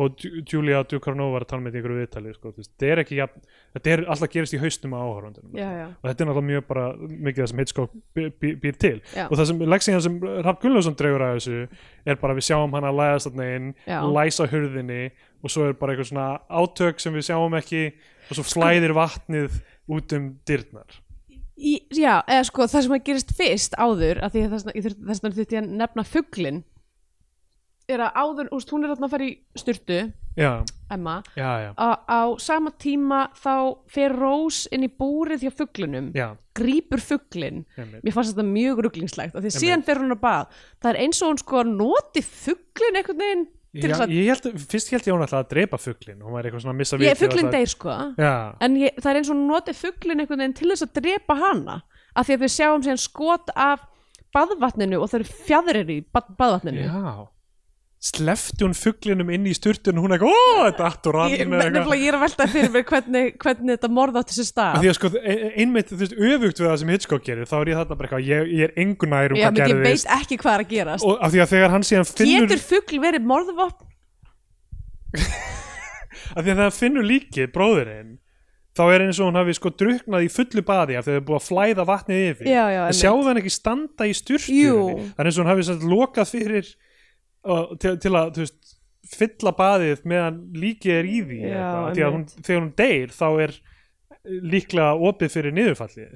og Ju- Julia Ducarnova var að tala með í ykkur viðtali sko, þú veist, þetta er ekki þetta er alltaf gerist í haustum á áhörundunum já, já. og þetta er náttúrulega mjög bara mikið það sem Hitchcock býr, til. Og það sem leksíðan sem Raff Gunnlaugsson dregur að þessu er bara við sjáum hann að læðast þarna inn læsa hurðinni og svo er bara eitthvað svona átök sem við sjáum ekki og svo flæðir vatnið út um dyrnar Í, já, eða sko það sem að gerist fyrst áður að því að þess vegna þurfti ég að nefna fugglin er að áður, úst, hún er þarna að fara í styrtu já, Emma, já, já, á, á sama tíma þá fer Rós inn í búrið hjá fugglinum, já. grípur fugglin mér fannst þetta mjög rugglingslegt og því að síðan fer hún að bað. Það er eins og hún sko noti fugglin einhvern veginn Já, ég held, fyrst held ég hún ætlaði að drepa fugglin hún var eitthvað svona að missa ég, vitið fugglin deyr sko. Já, en ég, það er eins og hún noti fugglin einhvern veginn til þess að drepa hana af því að við sjáum síðan skot af baðvatninu og það eru fjadrir í bað, baðvatninu. Já slefti hún fugglinum inn í sturtun og hún eitthvað, ó, þetta attur ég, nefnilega ég er að velta fyrir mér hvernig, hvernig þetta morð átti sér Af stað því að sko, e- e- einmitt, þú veist, öfugt við það sem Hitchcock gerir, þá er ég þarna bara eitthvað, ég, ég er engu nær um Já, hvað menn, ég gerðist veit ekki hvað er að gerast. Og af því að þegar hann síðan finnur getur fuggl verið morðvopn? Af því að þegar hann finnur líkið, bróðurinn þá er eins og hún hafi sko druknað í fullu baði af því að það er búið að flæða og til, til að, veist fylla baðið meðan líkið er í því Já, eitthvað. Hún, þegar hún deyr þá er líklega opið fyrir niðurfallið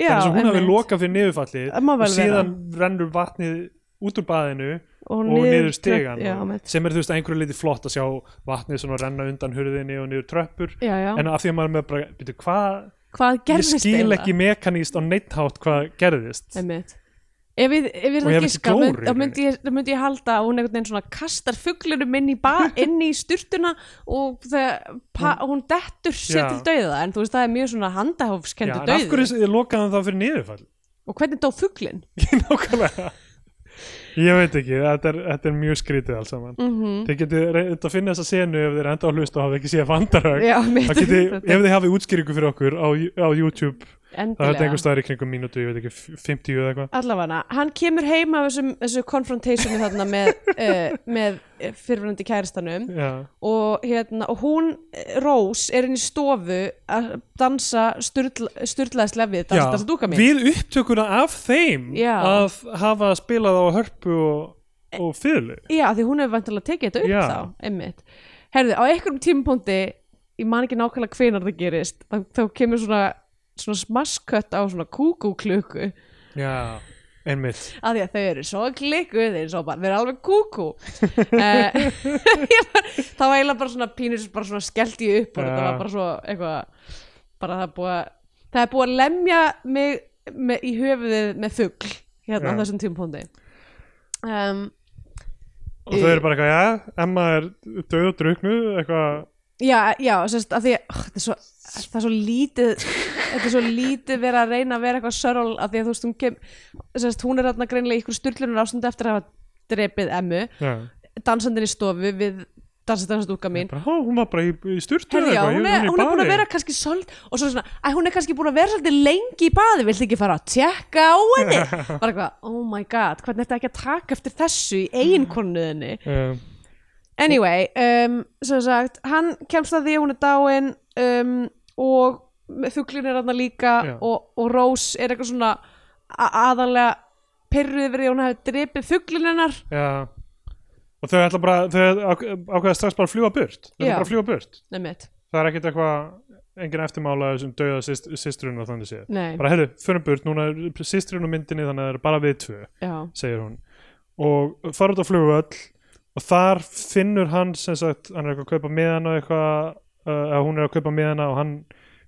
Já, þannig að hún einmitt. lokað fyrir niðurfallið og síðan rennur vatnið út úr baðinu og og niður stegan sem er þú veist einhverju liti flott að sjá vatnið svona renna undan hurðinni og niður tröppur já, já. en af því að maður með bara, byrju, hvað hvað ég skil ekki mekaníst á neitthátt hvað gerðist Einmitt. Ef ég, ef ég er Og að hefur giska ekki glóru í mynd, þá myndi ég, myndi ég halda að hún einhvern veginn svona kastar fuglunum inn í, inn í styrtuna og pa, hún dettur sér Já. til dauða. En þú veist það er mjög svona Já, handahófskendu en af dauði hverju lokaði hann þá fyrir niðurfall? og hvernig dó fuglin? Nákvæmlega. Ég veit ekki, þetta er, þetta er mjög skrítið alls saman. Mm Þið getið reynd að finna þessa senu ef þið er enda á hlust og hafa ekki séð vandarög Já, mitt Það getið, ef þið hafið útskýringu fyrir okkur á, á YouTube það er endilega einhver staðar í kringum mínútu, ég veit ekki, 50 eða eitthvað. Allavega, hann kemur heim af þessum, þessu confrontationi þarna með, uh, með fyrirvændi kæristanum. Já, og, hérna, og hún, eh, Rós, er inn í stofu að dansa sturlaðislega við, dansa, dansa dúka mín. Við upptökuna af þeim Já. að hafa spilað á hörpu og, og fyrirlu Já, því hún hefur vantilega tekið þetta upp Já. þá, einmitt. Herðu, á einhverjum tímapunkti, ég man ekki nákvæmlega hvenar það gerist, þá, þá kemur svona, svona smaskött á svona kúkúklukku, Já, einmitt að því að þau eru svo klikkuð, þeir eru svo bara, þeir eru alveg kúkú. Eh, það var eiginlega bara svona pínur, bara svona skellt ég upp og þetta var bara svo eitthvað, bara það er búið að, það er búið að lemja mig með, í höfuðið með fugl, hérna á Já. þessum tímapunkti. Um, og þau eru bara eitthvað, já, Emma er döð og druknu eitthvað, Já, já, sérst, að því oh, þetta er svo, það er svo lítið þetta er svo lítið verið að reyna að vera eitthvað sörl að því að þú veist, hún kem sérst, hún er þarna greinilega í ykkur styrlunar ástund eftir að hafa drepið emmu. Já. Dansandinn í stofu við dansandannstúka mín. Bara, hún var bara í, í já, hún, er, hún er búin að vera kannski sold og svo svona, að hún er kannski búin að vera svolítið lengi í baði, viltu ekki fara að tjekka á henni? Bara eitthvað, oh my god hvernig er þetta ekki að taka eftir þessu í eiginkonuðinni uh, Anyway, um, sagt, hann kemst að því hún er dáin um, og fugglin er hann líka og, og Rós er eitthvað svona aðalega yfir því að hún hefði drepið fugglin hennar. Já. Og þau ætla bara, ákveða strax bara að fljúa burt. Þau Já. bara að fljúa burt. Það er ekkit eitthvað engin eftirmála sem dauða syst, systrun og þannig séð. Bara heyrðu, förum burt, núna er systrun og myndinni þannig að það er bara við tvö, já, segir hún. Og fara út á flugvöll og þar finnur hann sem sagt, hann er eitthvað að kaupa með hana eitthvað, uh, að hún er að kaupa með hana og hann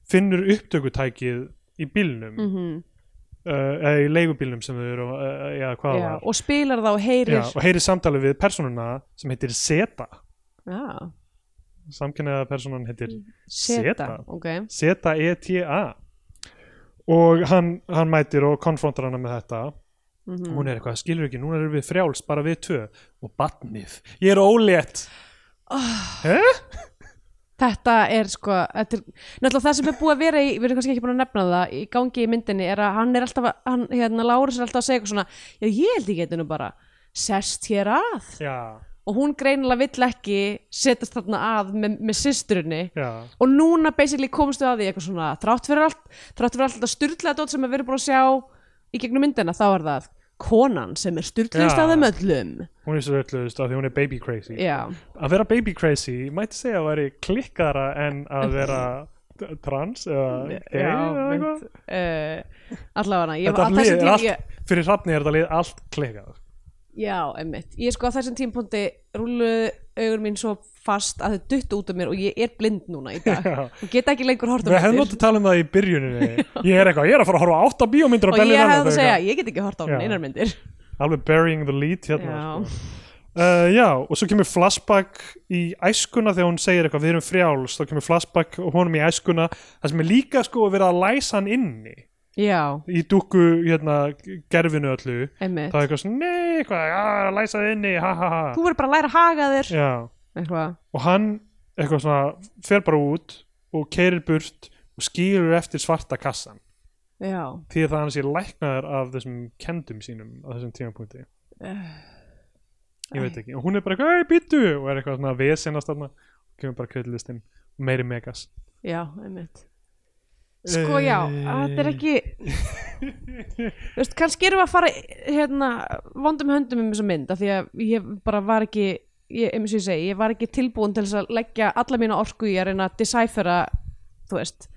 finnur upptökutækið í bílnum. Mm uh, eða í leigubílnum sem þau eru uh, já, hvað já, var. og spilar það og heyrir já, og heyri samtalið við persónuna sem heitir Zeta. Já, samkynniða persónan heitir seta, Zeta. ok. Z-E-T-A og hann, hann mætir og konfrontar hana með þetta. Mm hún er eitthvað, skilur ekki, núna erum við frjáls bara við tvö. Og batnið, ég er ólétt. Oh. Þetta er sko, þetta er, náttúrulega það sem er búið að vera í, við erum kannski ekki búin að nefna það, í gangi í myndinni er að hann er alltaf, að- hann, hérna, Lárus er alltaf að segja eitthvað svona, já ég held geti nú bara sest hér að. Já, og hún greinilega vill ekki setjast þarna að með, með systurinni já, og núna basically komstu að því eitthvað svona, þrátt fyrir allt, þrátt fyrir allt þetta styrlaða dót sem við erum búin að sjá í gegnum myndina, þá er það konan sem er styrlaðist Já. að þeim öllum. hún er öllust af því hún er baby crazy Já, að vera baby crazy, mætti segja að væri klikkara en að vera trans eða gay eða eitthvað uh, allavega, á lið tíma, allt, fyrir hrafni er þetta lið allt klikkað Já, einmitt. Ég sko á þessum tímpúndi rúluðu augur mín svo fast að þau duttu út af mér og ég er blind núna í dag. Já. og get ekki lengur hort á Við hefðum myndir. átt að tala um það í byrjuninni. Ég er eitthvað, ég er að fara að horfa á átta bíómyndir á og ég hefði að segja, ég get ekki hort á einar myndir. Alveg burying the lead hérna Já. uh, Já, og svo kemur flashback í æskuna þegar hún segir eitthvað Við erum frjáls, þá kemur flashback og honum í æskuna Það sem er líka sko að vera að læsa hann inni Já, Í dúkku, hérna, gerfinu öllu. Einmitt. Það er eitthvað svona, nei, eitthvað, að læsa þið inni, ha ha ha. Þú verður bara að læra að haga þér. Já, eitthvað. og hann eitthvað svona, fer bara út og keirir burt og skýrur eftir svarta kassan. Já, því að það hann sé læknaður af þessum kendum sínum á þessum tímapunkti. Ég veit ekki, og hún er bara eitthvað, ei, býttu og er eitthvað svona vesenast þarna og kemur bara kveðlistinn og meiri megas. Já, einmitt Sko já, þetta er ekki Þú veist, kannski erum við að fara hérna, vondum höndum um þessa mynd af því að ég bara var ekki ég, eins og ég segi, ég var ekki tilbúin til að leggja alla mína orku í að reyna að decipherra, þú veist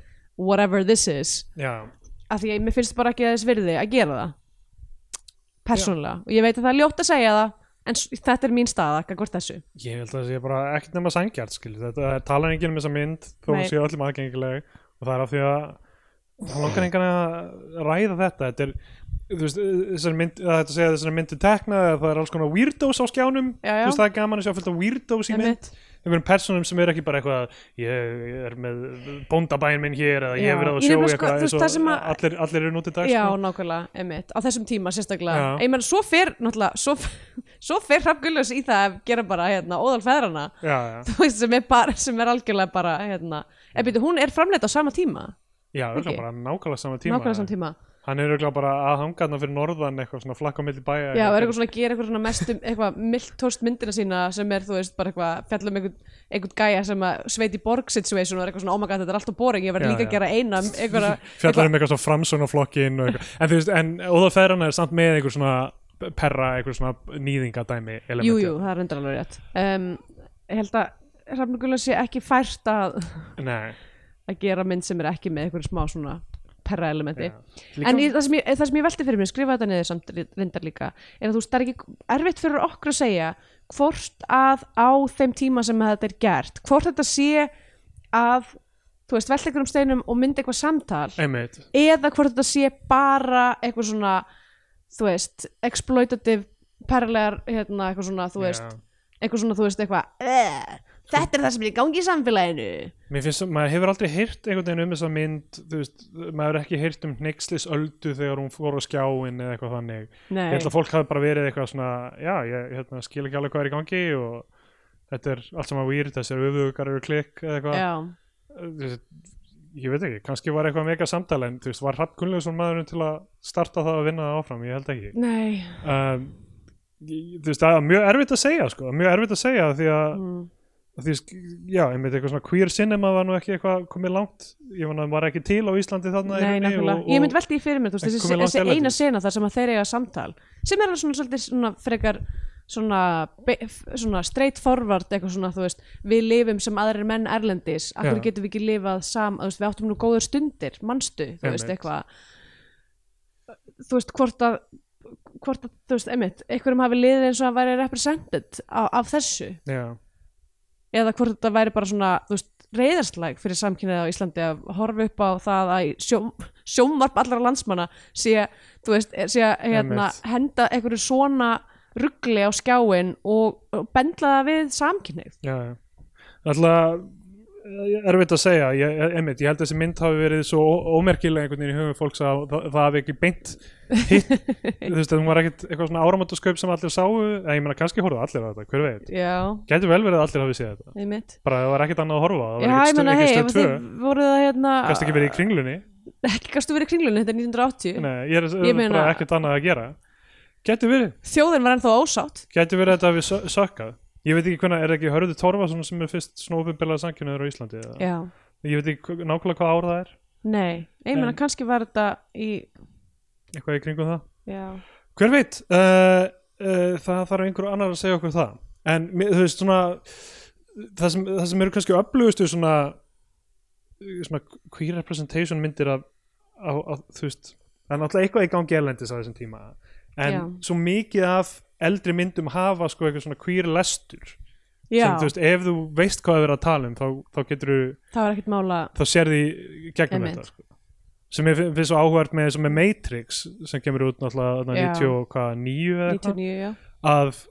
whatever this is. Já, af því að mér finnst bara ekki þess virði að gera það. Persónulega, og ég veit að það er ljótt að segja það en þetta er mín staða, hvort þessu. Ég held að það sé bara ekkert nema sangjart skil, þetta er talar enginn um þessa mynd þó Nei. sé öllum aðgengileg og það er af því að það langar engan að ræða þetta. Þetta er, þú veist, þessari mynd, það hægt að segja að þessari myndu tekna það er alls konar weirdos á skjánum. Já, já. þú veist, það er gaman að sjá fullt af weirdos í mynd. Einhverjum personum sem er ekki bara eitthvað ég er með bóndabæin minn hér eða ég hef verið á Ég sjó nefnilega eitthvað. sko, þú að- allir, allir eru nútið dag Já, sko. nákvæmlega, einmitt, á þessum tíma sérstaklega. Ég menn, svo fer, náttúrulega svo, svo fer Hrafn Gullus í það að gera bara, hérna, óðal feðrana já, já, þú veist, sem er bara, sem er algjörlega bara, hérna, en byrju, hún er framleitt á sama tíma, já, örugglega bara nákvæmlega sama tíma nákvæmlega sama tíma hann er auðvitað bara að hanga þarna fyrir norðan eitthvað svona flakka á milli bæja Já, er eitthvað svona að gera eitthvað svona mestum eitthvað miltóst myndina sína sem er, þú veist, bara eitthvað fjallum einhvern, einhvern gæja sem að sveit í borg situation og er eitthvað svona, oh my god, þetta er alltaf boring, ég verði líka já. að gera eina um eitthvað svona framsónaflokkin og eitthvað. en þú veist, en óða feðrana er samt með einhver svona perra, einhver svona nýðingadæmi elementi. jú, jú, það er Gullus sé ekki fært að, Nei, að gera mynd sem er ekki með einhverju smá svona perra elementi. Líka- En ég, það, sem ég, það sem ég velti fyrir mér, skrifa þetta niður samt reyndar líka, er að þú veist, það er ekki erfitt fyrir okkur að segja hvort að á þeim tíma sem þetta er gert, hvort þetta sé að, þú veist, velta einhverjum steinum og myndi eitthvað samtal einmitt, eða hvort þetta sé bara eitthvað svona, þú veist, exploitative, perlegar, hérna, eitthvað svona, þú veist, Já. eitthvað svona, þú veist, eitthvað, "Eh, þetta er það sem er í gangi í samfélaginu. Mér finnst, maður hefur aldrei heyrt einhvern veginn um þessa mynd, veist, maður hefur ekki heyrt um hneikslis öldu þegar hún fór á skjáin eða eitthvað þannig. Nei, Ég held að fólk hafi bara verið eitthvað svona, já, ég hérna, skil ekki alveg hvað er í gangi og þetta er allt sem að weird, þessir öfugar eru klikk eða eitthvað. Ég veit ekki, kannski var eitthvað mega samtala en þú veist, var Hrafn Gunnlaugsson maðurinn til að starta það að vinna það áfram, ég held ekki. nei, Um, ég- þú veist, það er mjög erfitt að segja, sko, mjög erfitt að segja því að mm, því, já, einmitt eitthvað svona queer cinema var nú ekki eitthvað komið langt. Ég man að var ekki til á Íslandi þarna Nei, nákvæmlega. og, Ég myndi og, velta í fyrir mér, þessi, þessi eina sena þar sem að þeir eiga samtal sem er svona svolítið svona frekar svona, svona straight forward eitthvað svona, þú veist, við lifum sem aðrir menn erlendis, hverju Já. getum við ekki lifað sam, veist, við áttum nú góður stundir manstu, þú veist, eitthvað. Þú veist, hvort að hvort að, þú veist, einmitt einhverjum hafi liðið eins og að væri represented af, af þessu, já, eða hvort þetta væri bara svona, reyðarslæg fyrir samkynnið á Íslandi að horfa upp á það að sjómvarp allra landsmanna sé, veist, sé hérna, henda einhverju svona ruggli á skjáin og, og bendla það við samkynnið já, já. Alltaf erfitt að segja, ég, einmitt, ég held að þessi mynd hafi verið svo ó- ómerkileg einhvern veginn í hugum fólks að það, það hafi ekki beint hitt, þú veist, hún var ekkit eitthvað svona áramáttasköp sem allir sáu. Eða ég meina kannski horfðu allir á þetta, hver veit? Gæti vel verið að allir hafi séð þetta. Einmitt. Bara það var ekkit annað að horfa það var menna, ef stöð þið voruð það hérna gæst ekki verið í kringlunni? Ekki gastu verið í kringlunni, þetta er 1980 Nei, ég er Ég meina- bara ekkert annað að gera. Gæti verið, Þjóðin var ennþá ósátt. Gæti verið að þetta við sö- sökkað Ég veit ekki hvernig, er ekki Hörður Torfason sem er fyrst svona ofinbelað samkynnaður á Íslandi eða? Já, Ég veit ekki nákvæmlega hvað ár það er. Nei, ég menna En- kannski var þetta í Eitthvað í kringum það. Já, Hver veit, uh, uh, það þarf einhver annar að segja okkur það. En þú veist svona það sem, það sem eru kannski öflugustu svona svona queer representation myndir af, af, af þú veist, það er náttúrulega eitthvað í gangi erlendis á þessum tíma. En Já. svo mikið af eldri myndum hafa sko eitthvað svona queer lestur já sem þú veist, ef þú veist hvað er verið að tala um þá, þá getur þú, það þá sér því gegnum Einmitt. þetta sko. sem ég finn- finnst svo áhugavert með, með Matrix sem kemur út náttúrulega þarna Já. 99 eða eitthvað 99, já, að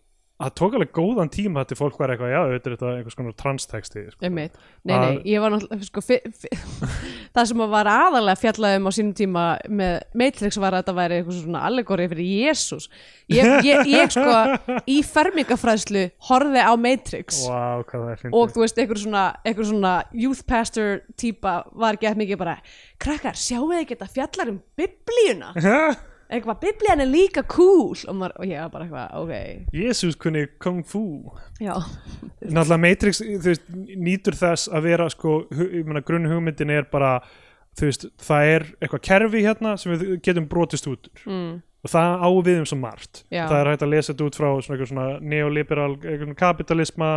að tók alveg góðan tíma þetta fólk var eitthvað, já, þetta er þetta einhvers konar transtexti sko. Nei, nei, ég var náttúrulega sko, það sem var aðalega fjallaðum á sínum tíma með Matrix var að þetta væri eitthvað svona allegori fyrir Jésús ég, ég, ég sko í fermingafræðslu horfði á Matrix. Wow, það og þú veist, einhver svona, einhver svona youth pastor típa var gett mikið bara krakkar, sjáu þið ekki þetta fjallar um biblíuna eitthvað, biblían er líka cool. Og, maður, og ég var bara eitthvað, ok. Jésús kunni kung fu? Já, náttúrulega Matrix þú veist, nýtur þess að vera sko, grunn hugmyndin er bara þú veist, það er eitthvað kerfi hérna sem við getum brotist út úr. Mm, og það á við um svo margt. Já. það er hægt að lesa þetta út frá svona, svona neoliberal kapitalisma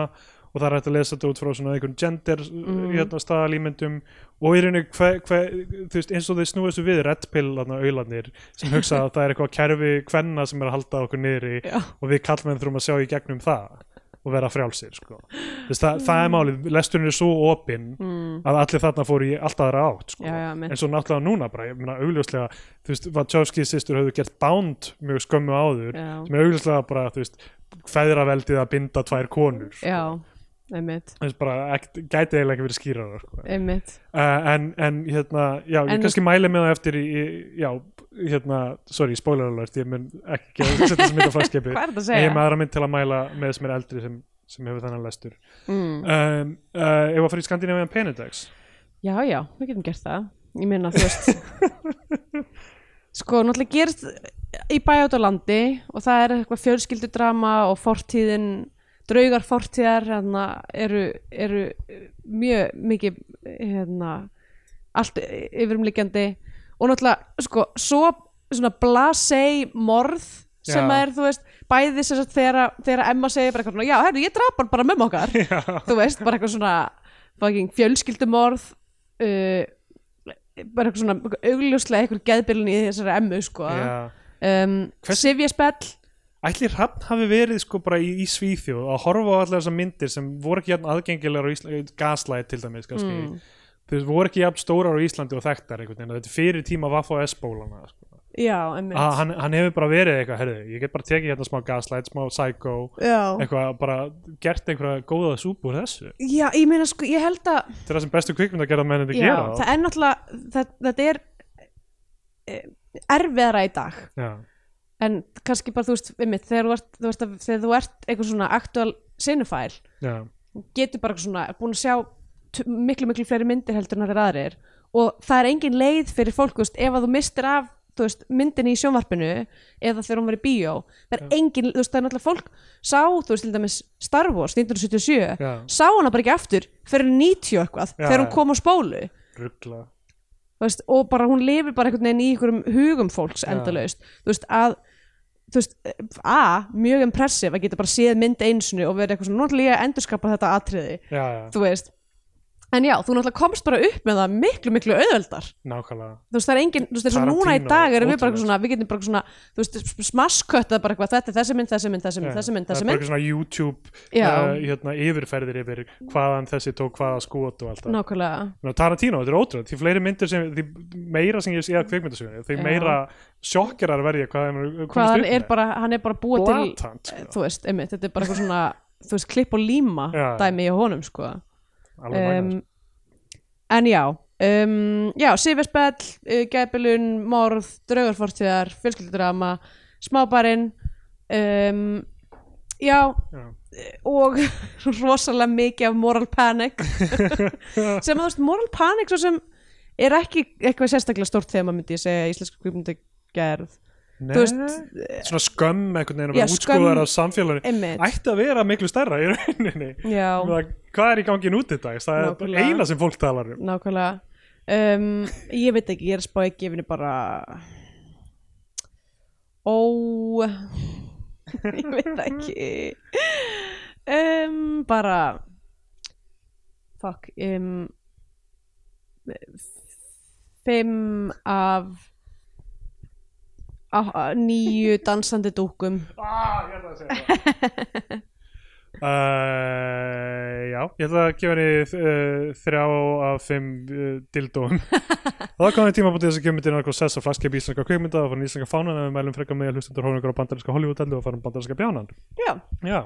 og það er hægt að lesa þetta út frá svona einhvern gender mm. hérna, staðalímyndum og í veist, eins og þeir snúið þessu við reddpill auðlarnir sem hugsa að það er eitthvað kerfi kvenna sem er að halda okkur niðri já, og við kallmenn þurfum að sjá í gegnum það og vera frjálsir sko. Þess, það, það er málið, lesturinn er svo opinn mm, að allir þarna fóru í alltaf aðra átt sko. já, mitt en svo náttúrulega núna bara, ég meina augljóslega þú veist, Wachowski sýstur höfðu gert Bound mjög skömmu áður já, sem er augljóslega bara, þú veist feðraveldið að binda tvær konur sko. Bara, ekkert- gæti eiginlega ekki verið skýrar sko. uh, en, en hérna, já, ég En- kannski mæli með það eftir í, já, hérna sorry, spoiler alert, ég mun ekki flagskipi hvað er þetta að en ég er með aðra mynd til að mæla með sem er eldri sem, sem hefur þannig lestur. Mm. um, uh, ef að fyrir Skandinavian Penedex? Já, já, við getum gert það. Ég meina, þú veist Sko, náttúrulega gerist í bæjátt á landi og það er eitthvað fjölskyldudrama og fortíðin draugar fortíðar hérna, eru, eru mjög mikið hérna, allt yfirumliggjandi. Og náttúrulega, sko, svo svona blasei morð sem Já. er, þú veist, bæði sem sagt þegar, Emma segir bara eitthvað svona, já, herru, ég drap hann bara mömmu okkar. Já, þú veist, bara eitthvað svona fucking fjölskyldumorð uh, bara eitthvað svona augljóslega eitthvað geðbyrlun í þessari emmu sko. Um, Hvers- Sivja spell Ætli Hrafn hafi verið sko bara í, í Svíþjóð að horfa á allar þessar myndir sem voru ekki jafn aðgengilegar á Íslandi, Gaslight til dæmis kannski, Mm. veist, voru ekki jafn stórar á Íslandi og þekktar einhvern veginn, þetta er fyrir tíma Vaffa S-bólana sko. já, emmitt að hann, hann hefur bara verið eitthvað, herðu, ég get bara tekið hérna smá Gaslight, smá Psycho já. eitthvað, bara gert einhverja góða súpu úr þessu, já, ég meina sko, ég held að þetta er það sem bestu kvikmynd að gera menn þetta já, gera. það er náttúrulega það, þetta er eh, erfiðara í dag. Já, en kannski bara, þú veist, einmitt, þegar þú ert, þú veist, þegar þú ert eitthvað svona aktual sinufæl já, getur bara svona búin að sjá miklu miklu fleiri myndir heldur en það er aðrir. Og það er engin leið fyrir fólk veist, ef að þú mistir af veist, myndinni í sjónvarpinu eða þegar hún var í bíó. Það er engin, þú veist, það er náttúrulega fólk sá, þú veist, til dæmis Star Wars 1977, já, sá hana bara ekki aftur fyrir 90 og eitthvað, Já, þegar hún já. kom á spólu. Ruggla veist, og bara hún lifir bara einhvern veginn í einhverjum hugum fólks endalaust. Þú veist, að þú veist, a, mjög impressive að geta bara séð mynd einsinu og verið eitthvað svona, ætla ég endurskapa þetta atriði. Já, já, þú veist en já, þú náttúrulega komst bara upp með það miklu, miklu auðveldar. Nákvæmlega. Þú veist, það er engin, þú veist, eins og núna í dag erum við bara eitthvað svona, við getum bara eitthvað svona þú veist, smaskkötta bara eitthvað, þetta er þessi mynd, þessi mynd, þessi mynd, þessi mynd, það þessi er bara mynd. eitthvað svona YouTube uh, hérna, yfirferðir yfir hvaðan þessi tók hvaða skot og allt það. Nákvæmlega. Ná, Tarantino, þetta er ótrúlega, því fleiri myndir sem því meira sem ég sé að kvikmyndasögunni sjokkerar verði hvað hann hvað hann er bara, hann er bara búið til blatant sko. þú veist, einmitt, þetta er bara eitthvað svona þú veist, klipp og líma Já. dæmi í honum, sko um, en já um, já, Sifjarspell, uh, Gæbilun Morð, Draugarfortíðar Fjölskyldudrama, Smábarinn um, já já. og rosalega mikið af moral panic. Sem að þú veist, moral panic svo sem er ekki eitthvað sérstaklega stórt þegar maður myndi ég segja íslensku kvikmyndu gerð Nei, svona skömm að Já, vera útskóðar af samfélaginu. ætti að vera miklu stærra í rauninni. Já, hvað er í gangi nút í dag það er Nákvæmlega. eina sem fólk talar um. Nákvæmlega. Um, ég veit ekki, ég er að spá ekki gefinu bara. Ó ég veit ekki. Um, bara fuck um, fimm af á- níu dansandi dúkum. Ah, ég ætla að segja það uh, já, ég ætla að gefa henni uh, þrjá af fimm uh, dildóum. Það komið tíma bútið þess að gefa myndin eitthvað sess að flaskip íslenska kvikmynda og fyrir íslenska fánan en við mælum frekar með að hlustendur hóningar á bandarinska Hollywood-eldu og farum bandarinska bjánan. Já, já,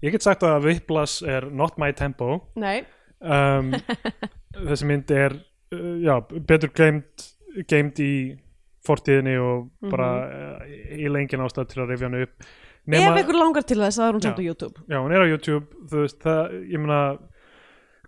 ég get sagt að Whiplash er not my tempo. Nei. Um, þessi mynd er já, betur geimt, í fortíðinni og bara uh, í lengin ástæð til að rifja hann upp ef ykkur langar til þess, það er hún samt á YouTube. Já, hún er á YouTube þú veist, það, ég meina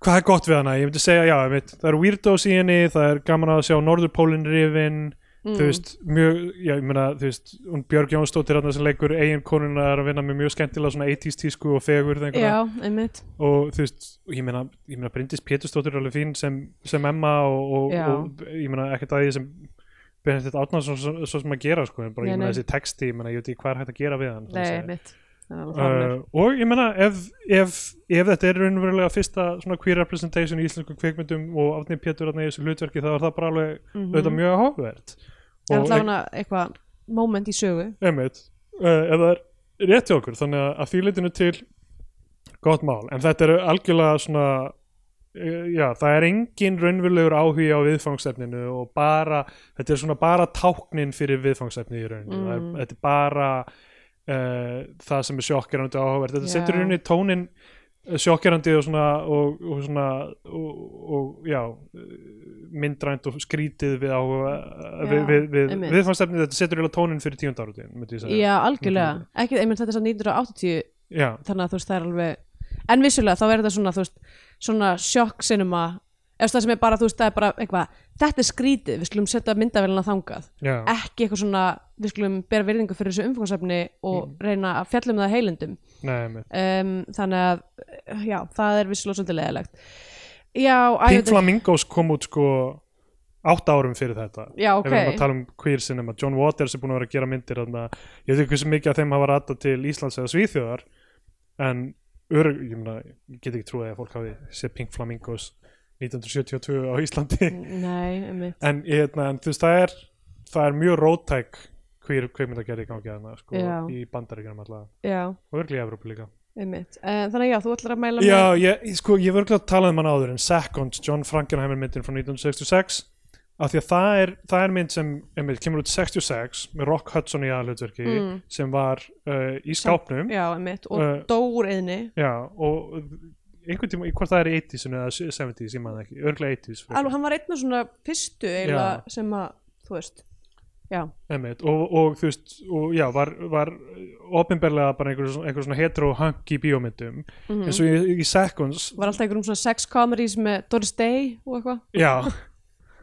hvað er gott við hana, ég myndi segja, já, ég veit það eru weirdos í henni, það er gaman að sjá Norðurpólinn rifin, Mm. þú veist mjög, já, ég meina, þú veist hún Björg Jónsdóttir sem leikur eigin konuna er að vinna með mjög skemmtilega svona 80s tísku og fegur já, einmitt. Og þú veist, og ég meina, ég meina Bryndis Pétursdóttir er alveg fín sem, sem Emma og, og, og ég meina ekkert að því sem Benedikt Átnarsson svo, svo sem að gera sko, en bara Nei, ég meina þessi texti, ég meina ég veit ekki hvað er hægt að gera við hann Nei, uh, og ég meina ef, ef, ef þetta er raunverulega fyrsta svona queer representation í íslensku kvikmyndum og Átni Pétur þarna í þessu hlutverki þá er það bara alveg Mhm. auðvitað mjög áhugavert. Er og allavega eitthvað moment í sögu. Einmitt, uh, ef það er rétt hjá okkur þannig að, því leitinu til gott mál, en þetta eru algjörlega svona já, það er engin raunverulegur áhugi á viðfangsefninu og bara, þetta er svona bara táknin fyrir viðfangsefni í rauninu Mm. er, þetta er bara uh, það sem er sjokkirandi áhugavert. Þetta Já. setur í rauninni tónin sjokkirandi og svona og, og svona og, og já eh, myndrænt og skrítið við áhuga Já, við, við, við, viðfangsefni, þetta setur í tónin fyrir tíund árutin, myndi ég segja. Já, algjörlega, ekki, einmitt þetta er svo 1980 já, þannig að þú veist það er alveg en vissulega þá er þetta svona þú veist svona sjokk sinema eða það sem er bara þú veist það er bara eitthvað þetta er skrítið, við skulum setja myndavélina þangað. Já, ekki eitthvað svona við skulum bera virðingu fyrir þessu umfangsefni og Mm. reyna að fjalla um það heilindum. Nei, einmitt. Um, þannig að já, það er vissulega svolítið leðilegt já, æ, Pink þetta- Flamingos kom út sko átta árum fyrir þetta. Já, ef við erum ok. að tala um queer cinema John Waters er búin að vera að gera myndir þarna. ég veit ekki hversu mikið af þeim hafa rata til Íslands eða Svíþjóðar en örug, ég, meina, ég get ekki trúið að fólk hafi séð Pink Flamingos 1972 á Íslandi. Nei, en, ég, hérna, en þú veist það er það er mjög rótæk queer kveikmyndagerði gangi þarna sko, Já. í bandaríkjum alltaf já, og örglega í Evrópu líka. Einmitt. Uh, þannig að já, þú ætlar að mæla Já, ég, ég- sko, ég verður að tala um hann áður en Seconds, John Frankenheimer myndin frá 1966 af því að það er, það er mynd sem einmitt, kemur út 66 með Rock Hudson í aðhlutverki Mm. sem var uh, í skápnum. Já, einmitt, og Uh, dór eðni Já, og einhvern tíma, hvort það er 80s eða 70s, ég maður ekki, örglega 80s frekar. alveg hann var einn af svona fyrstu eiginlega sem að, þú veist já, Einmitt, og, og þú veist, og já, var, var opinberlega bara einhver, einhver svona hetero hunk í bíómyndum. Mm eins og í, í Seconds var alltaf einhverjum svona sex comedies með Doris Day og eitthvað. Já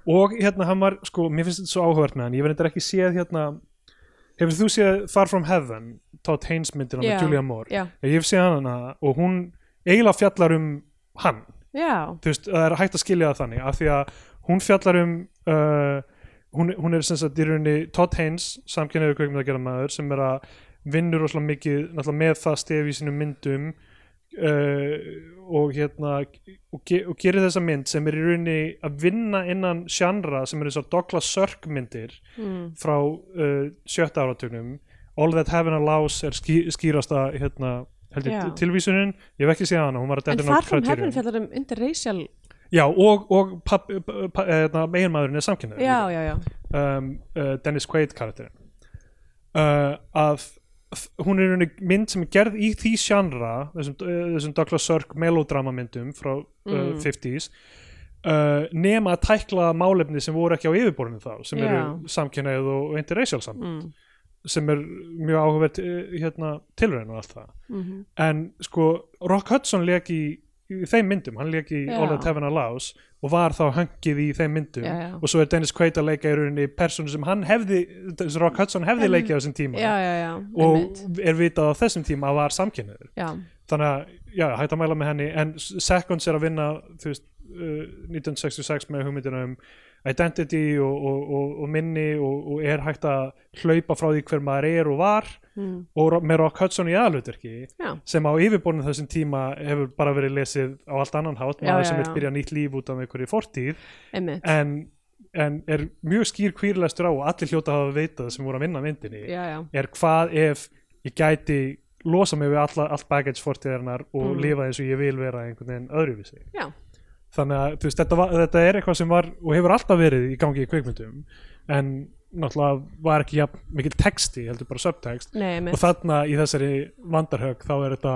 og hérna hann var, sko, mér finnst þetta svo áhugavert með hann. Ég verður ekki séð hérna hefur þú séð Far From Heaven Todd Haynes myndina Já, með Julia Moore? já, ég hef séð hana og hún eiginlega fjallar um hann. Já, þú veist, það er hægt að skilja það þannig af því að hún fjallar um uh, hún, hún er sem sagt í rauninni Todd Haynes, samkynniður kveikmyndagerða maður sem er að vinnur rosalega mikið með það stef í sínum myndum uh, og hérna og, ge og gerir þessa mynd sem er í rauninni að vinna innan sjannra sem er þessar Douglas Sirk myndir mm. frá uh, sjötta áratugnum All That Heaven Allows er ský, skýrasta hérna, held ég, Já. tilvísunin ég hef ekki séð hana, hún var að en inn á Far From Criterion. Heaven fjallar um interracial Já, og, og eða, meginmaðurinn er samkynnaður um, uh, Dennis Quaid karakterinn uh, að hún er í rauninni mynd sem er gerð í því sjannra þessum, uh, þessum Douglas Sirk melodrama myndum frá uh, Mm. 50s uh, nema að tækla málefni sem voru ekki á yfirborðinu þá sem Já. eru samkynnaðið og, interracial saman mm. sem er mjög áhugavert uh, hérna, tilraun og allt það Mm en sko Rock Hudson leik í, þeim myndum, hann leik í Já. All That Heaven Allows og var þá hangið í þeim myndum. Já, já. og svo er Dennis Quaid að leika í rauninni persónu sem hann hefði, Rock Hudson hefði En- leikið á þessum tíma. Og er vitað á þessum tíma að var samkynniður þannig að, já, hægt að mæla með henni. En Seconds er að vinna þú veist, uh, 1966 með hugmyndina um identity og, og, og, og minni og, og er hægt að hlaupa frá því hver maður er og var mm. og með Rock Hudson í aðalutverki já, sem á yfirborðinu þessum tíma hefur bara verið lesið á allt annan hátt Já, maður já, sem vil byrja nýtt líf út af einhverju fortíð. En, en er mjög skýr kvýrlestur á og allir hljóta hafa veitað sem voru að vinna myndinni já, er hvað ef ég gæti losa mig við alla, allt baggage fortíðarinnar og Mm. lifa eins og ég vil vera einhvern veginn öðruvísi. Já, þannig að veist, þetta, var, þetta er eitthvað sem var og hefur alltaf verið í gangi í kvikmyndum en náttúrulega var ekki ja, mikil texti, heldur bara subtext. Nei, og þarna í þessari vandarhög þá er þetta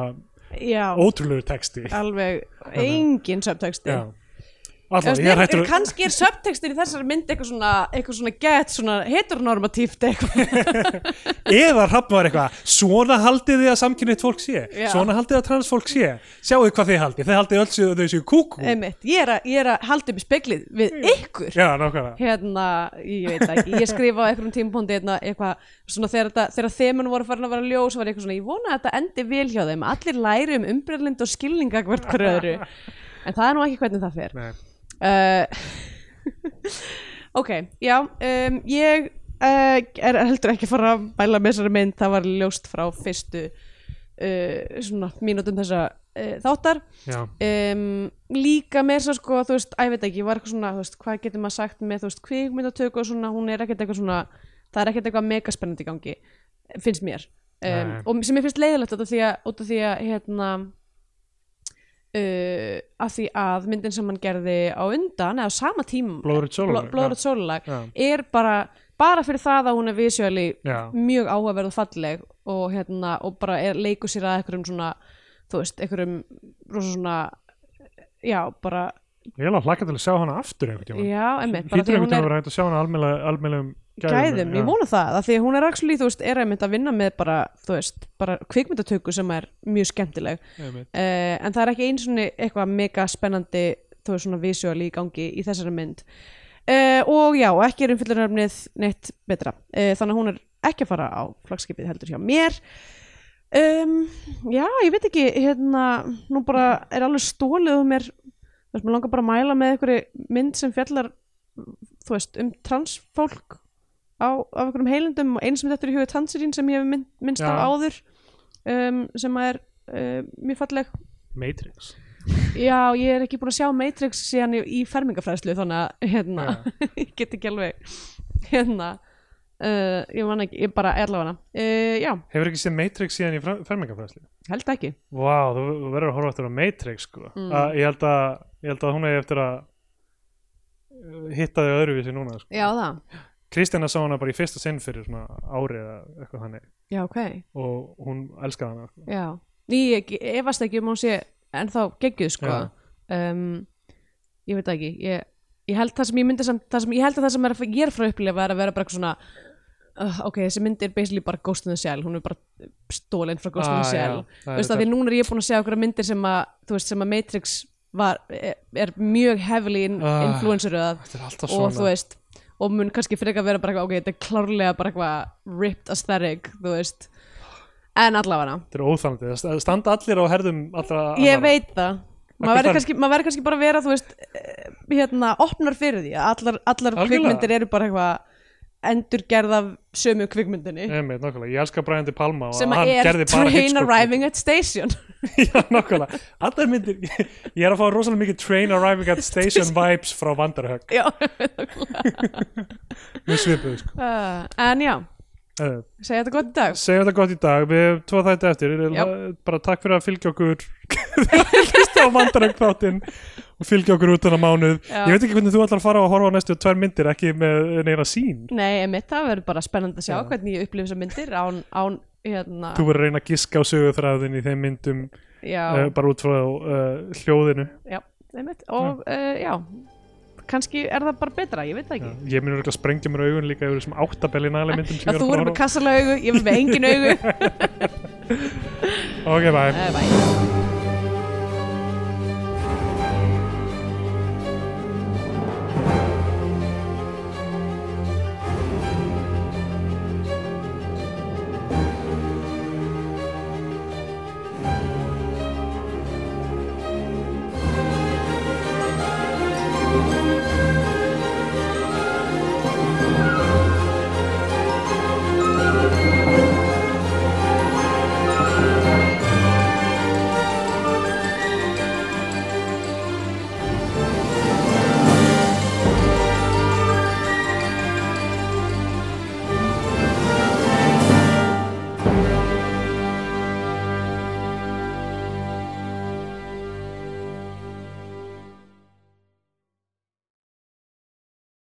já, ótrúlegur texti. Alveg engin subtexti. Já. Er er, kannski er subtextin í þessari mynd eitthvað svona, eitthvað svona get svona heteronormatíft eitthvað? Eða hrappn var eitthvað svona haldið þið að samkynnitt fólk sé? Já. svona haldið að transfólk sé? Sjáu hvað þið haldið, þið haldið öll séu þau séu kúkú. Einmitt, ég er að, að halda upp í speglið við ykkur. Já, hérna, ég veit ekki, ég skrifa á einhverjum tímpóndi hérna, eitthvað, svona þegar, þemun voru farin að vera ljós, var eitthvað svona ég vona að þetta endi vel hjá þeim, allir læri um umbreyðlind og skilninga hvert hverju öðru. En það er nú ekki hvernig það fer. Nei. Uh, ok, já um, ég uh, er heldur ekki fara að bæla með þessari mynd, það var ljóst frá fyrstu uh, svona mínútum þessa uh, þáttar. Um, líka með þess að sko þú veist, ég veit ekki, var eitthvað svona veist, hvað getur maður sagt með þú veist, kvikmyndatöku og svona, hún er ekkert eitthvað svona það er ekkert eitthvað megaspennandi gangi finnst mér. Um, og sem ég finnst leiðilegt út af því að, út af því að hérna uh, af því að myndin sem hann gerði á undan eða á sama tím Blóðrautt sólarlag, já. Blóðrödd sólulag Já. er bara, bara fyrir það að hún er visually Já. mjög áhugaverð og falleg og, hérna, og bara er, leikur sér að einhverjum svona þú veist, einhverjum rosa svona já, bara, Ég er alveg hlakka til að sjá hana aftur einhvern tíma já, því að einhvern tíma að er vera hægt að sjá hana almennilegum gæðum, ég vona það af því að hún er actually, þú veist, er einmitt að vinna með bara, þú veist, bara kvikmyndatöku sem er mjög skemmtileg. Uh, en það er ekki eins og eitthvað mega spennandi þú veist svona visual í gangi í þessari mynd. Uh, og já, ekki er umfyllunarfnið neitt betra. Uh, þannig að hún er ekki að fara á flagskipið heldur hjá mér. Um, já, ég veit ekki hérna, nú bara er alveg stólið um mér, þú veist, mér langar bara að mæla með einhverju mynd sem fjallar þú veist, um transfólk á, á einhverjum heilindum og eins sem þetta er í huga Tanserín sem ég hef mynd, minnst á Já. áður um, sem er uh, mjög falleg Matrix Já, ég er ekki búin að sjá Matrix síðan í, í fermingafræðslu þannig að hérna, ég get ekki alveg hérna uh, ég man ekki, ég bara er allavega uh, Hefur ekki séð Matrix síðan í fermingafræðsli? held ekki Vá, þú, þú verður að horfa eftir á Matrix sko. Mm. að, ég, held að, ég held að hún hefði eftir að uh, hitta þig öðruvísi núna sko. Já, það, Kristjana sá hana bara í fyrsta sinn fyrir svona ári eða eitthvað þannig. Já, ok. Og hún elskaði hana. Sko. Já, ég efast ekki um hún sé ennþá geggjuð sko. Já. um, ég veit ekki. Ég, ég held það sem ég myndi samt sem, ég held að það sem er, ég er frá að upplifa er að vera bara eitthvað svona uh, ok, þessi mynd er basically bara Ghost in the Shell. Hún er bara stólinn frá Ghost in Ah, the Shell. Já, þú veist að því núna er ég búin að sjá okkur myndir sem að, þú veist, sem að Matrix var, er, er mjög heavily in, Ah. influenceruð er og þú veist og mun kannski frekar vera bara eitthvað, ok, þetta er klárlega bara eitthvað ripped aesthetic, þú veist. En allavega. Þetta er óþannandi, það standa allir á herðum allra ég veit það. Maður verður kannski, kannski bara vera þú veist, eh, hérna, opnar fyrir því allar, allar kvikmyndir eru bara eitthvað endurgerð af sömu kvikmyndinni. Einmitt, ég elska Brian De Palma sem er train arriving at station. Já, nákvæmlega, allar myndir ég er að fá rosalega mikið Train Arriving at Station vibes frá Vandarhögg já, með svipuð, sko. Uh, en já, uh, segja þetta gott í dag. segjum þetta gott í dag, við hefum tvo þætti eftir. Bara takk fyrir að fylgja okkur. Hlusta á Vandarhögg þáttinn og fylgja okkur út þennan mánuð. Já. ég veit ekki hvernig þú ætlar að fara að horfa á næstu tvær myndir ekki með neina sín nei, emitt, það verður bara spennandi að sjá Já. hvernig ég upplifa þessar myndir án, án hérna, þú verður að reyna að giska á söguþræðin í þeim myndum já, uh, bara út frá uh, hljóðinu. Já, emitt og uh, já, kannski er það bara betra, ég veit það Já, ekki ég mun örugglega að sprengja mér augun líka yfir þessum áttabelli næli myndum sem ég að þú er að verður með fara kassalega augu, ég verður með engin augu. Að horfa á. ok, bye. Uh, bye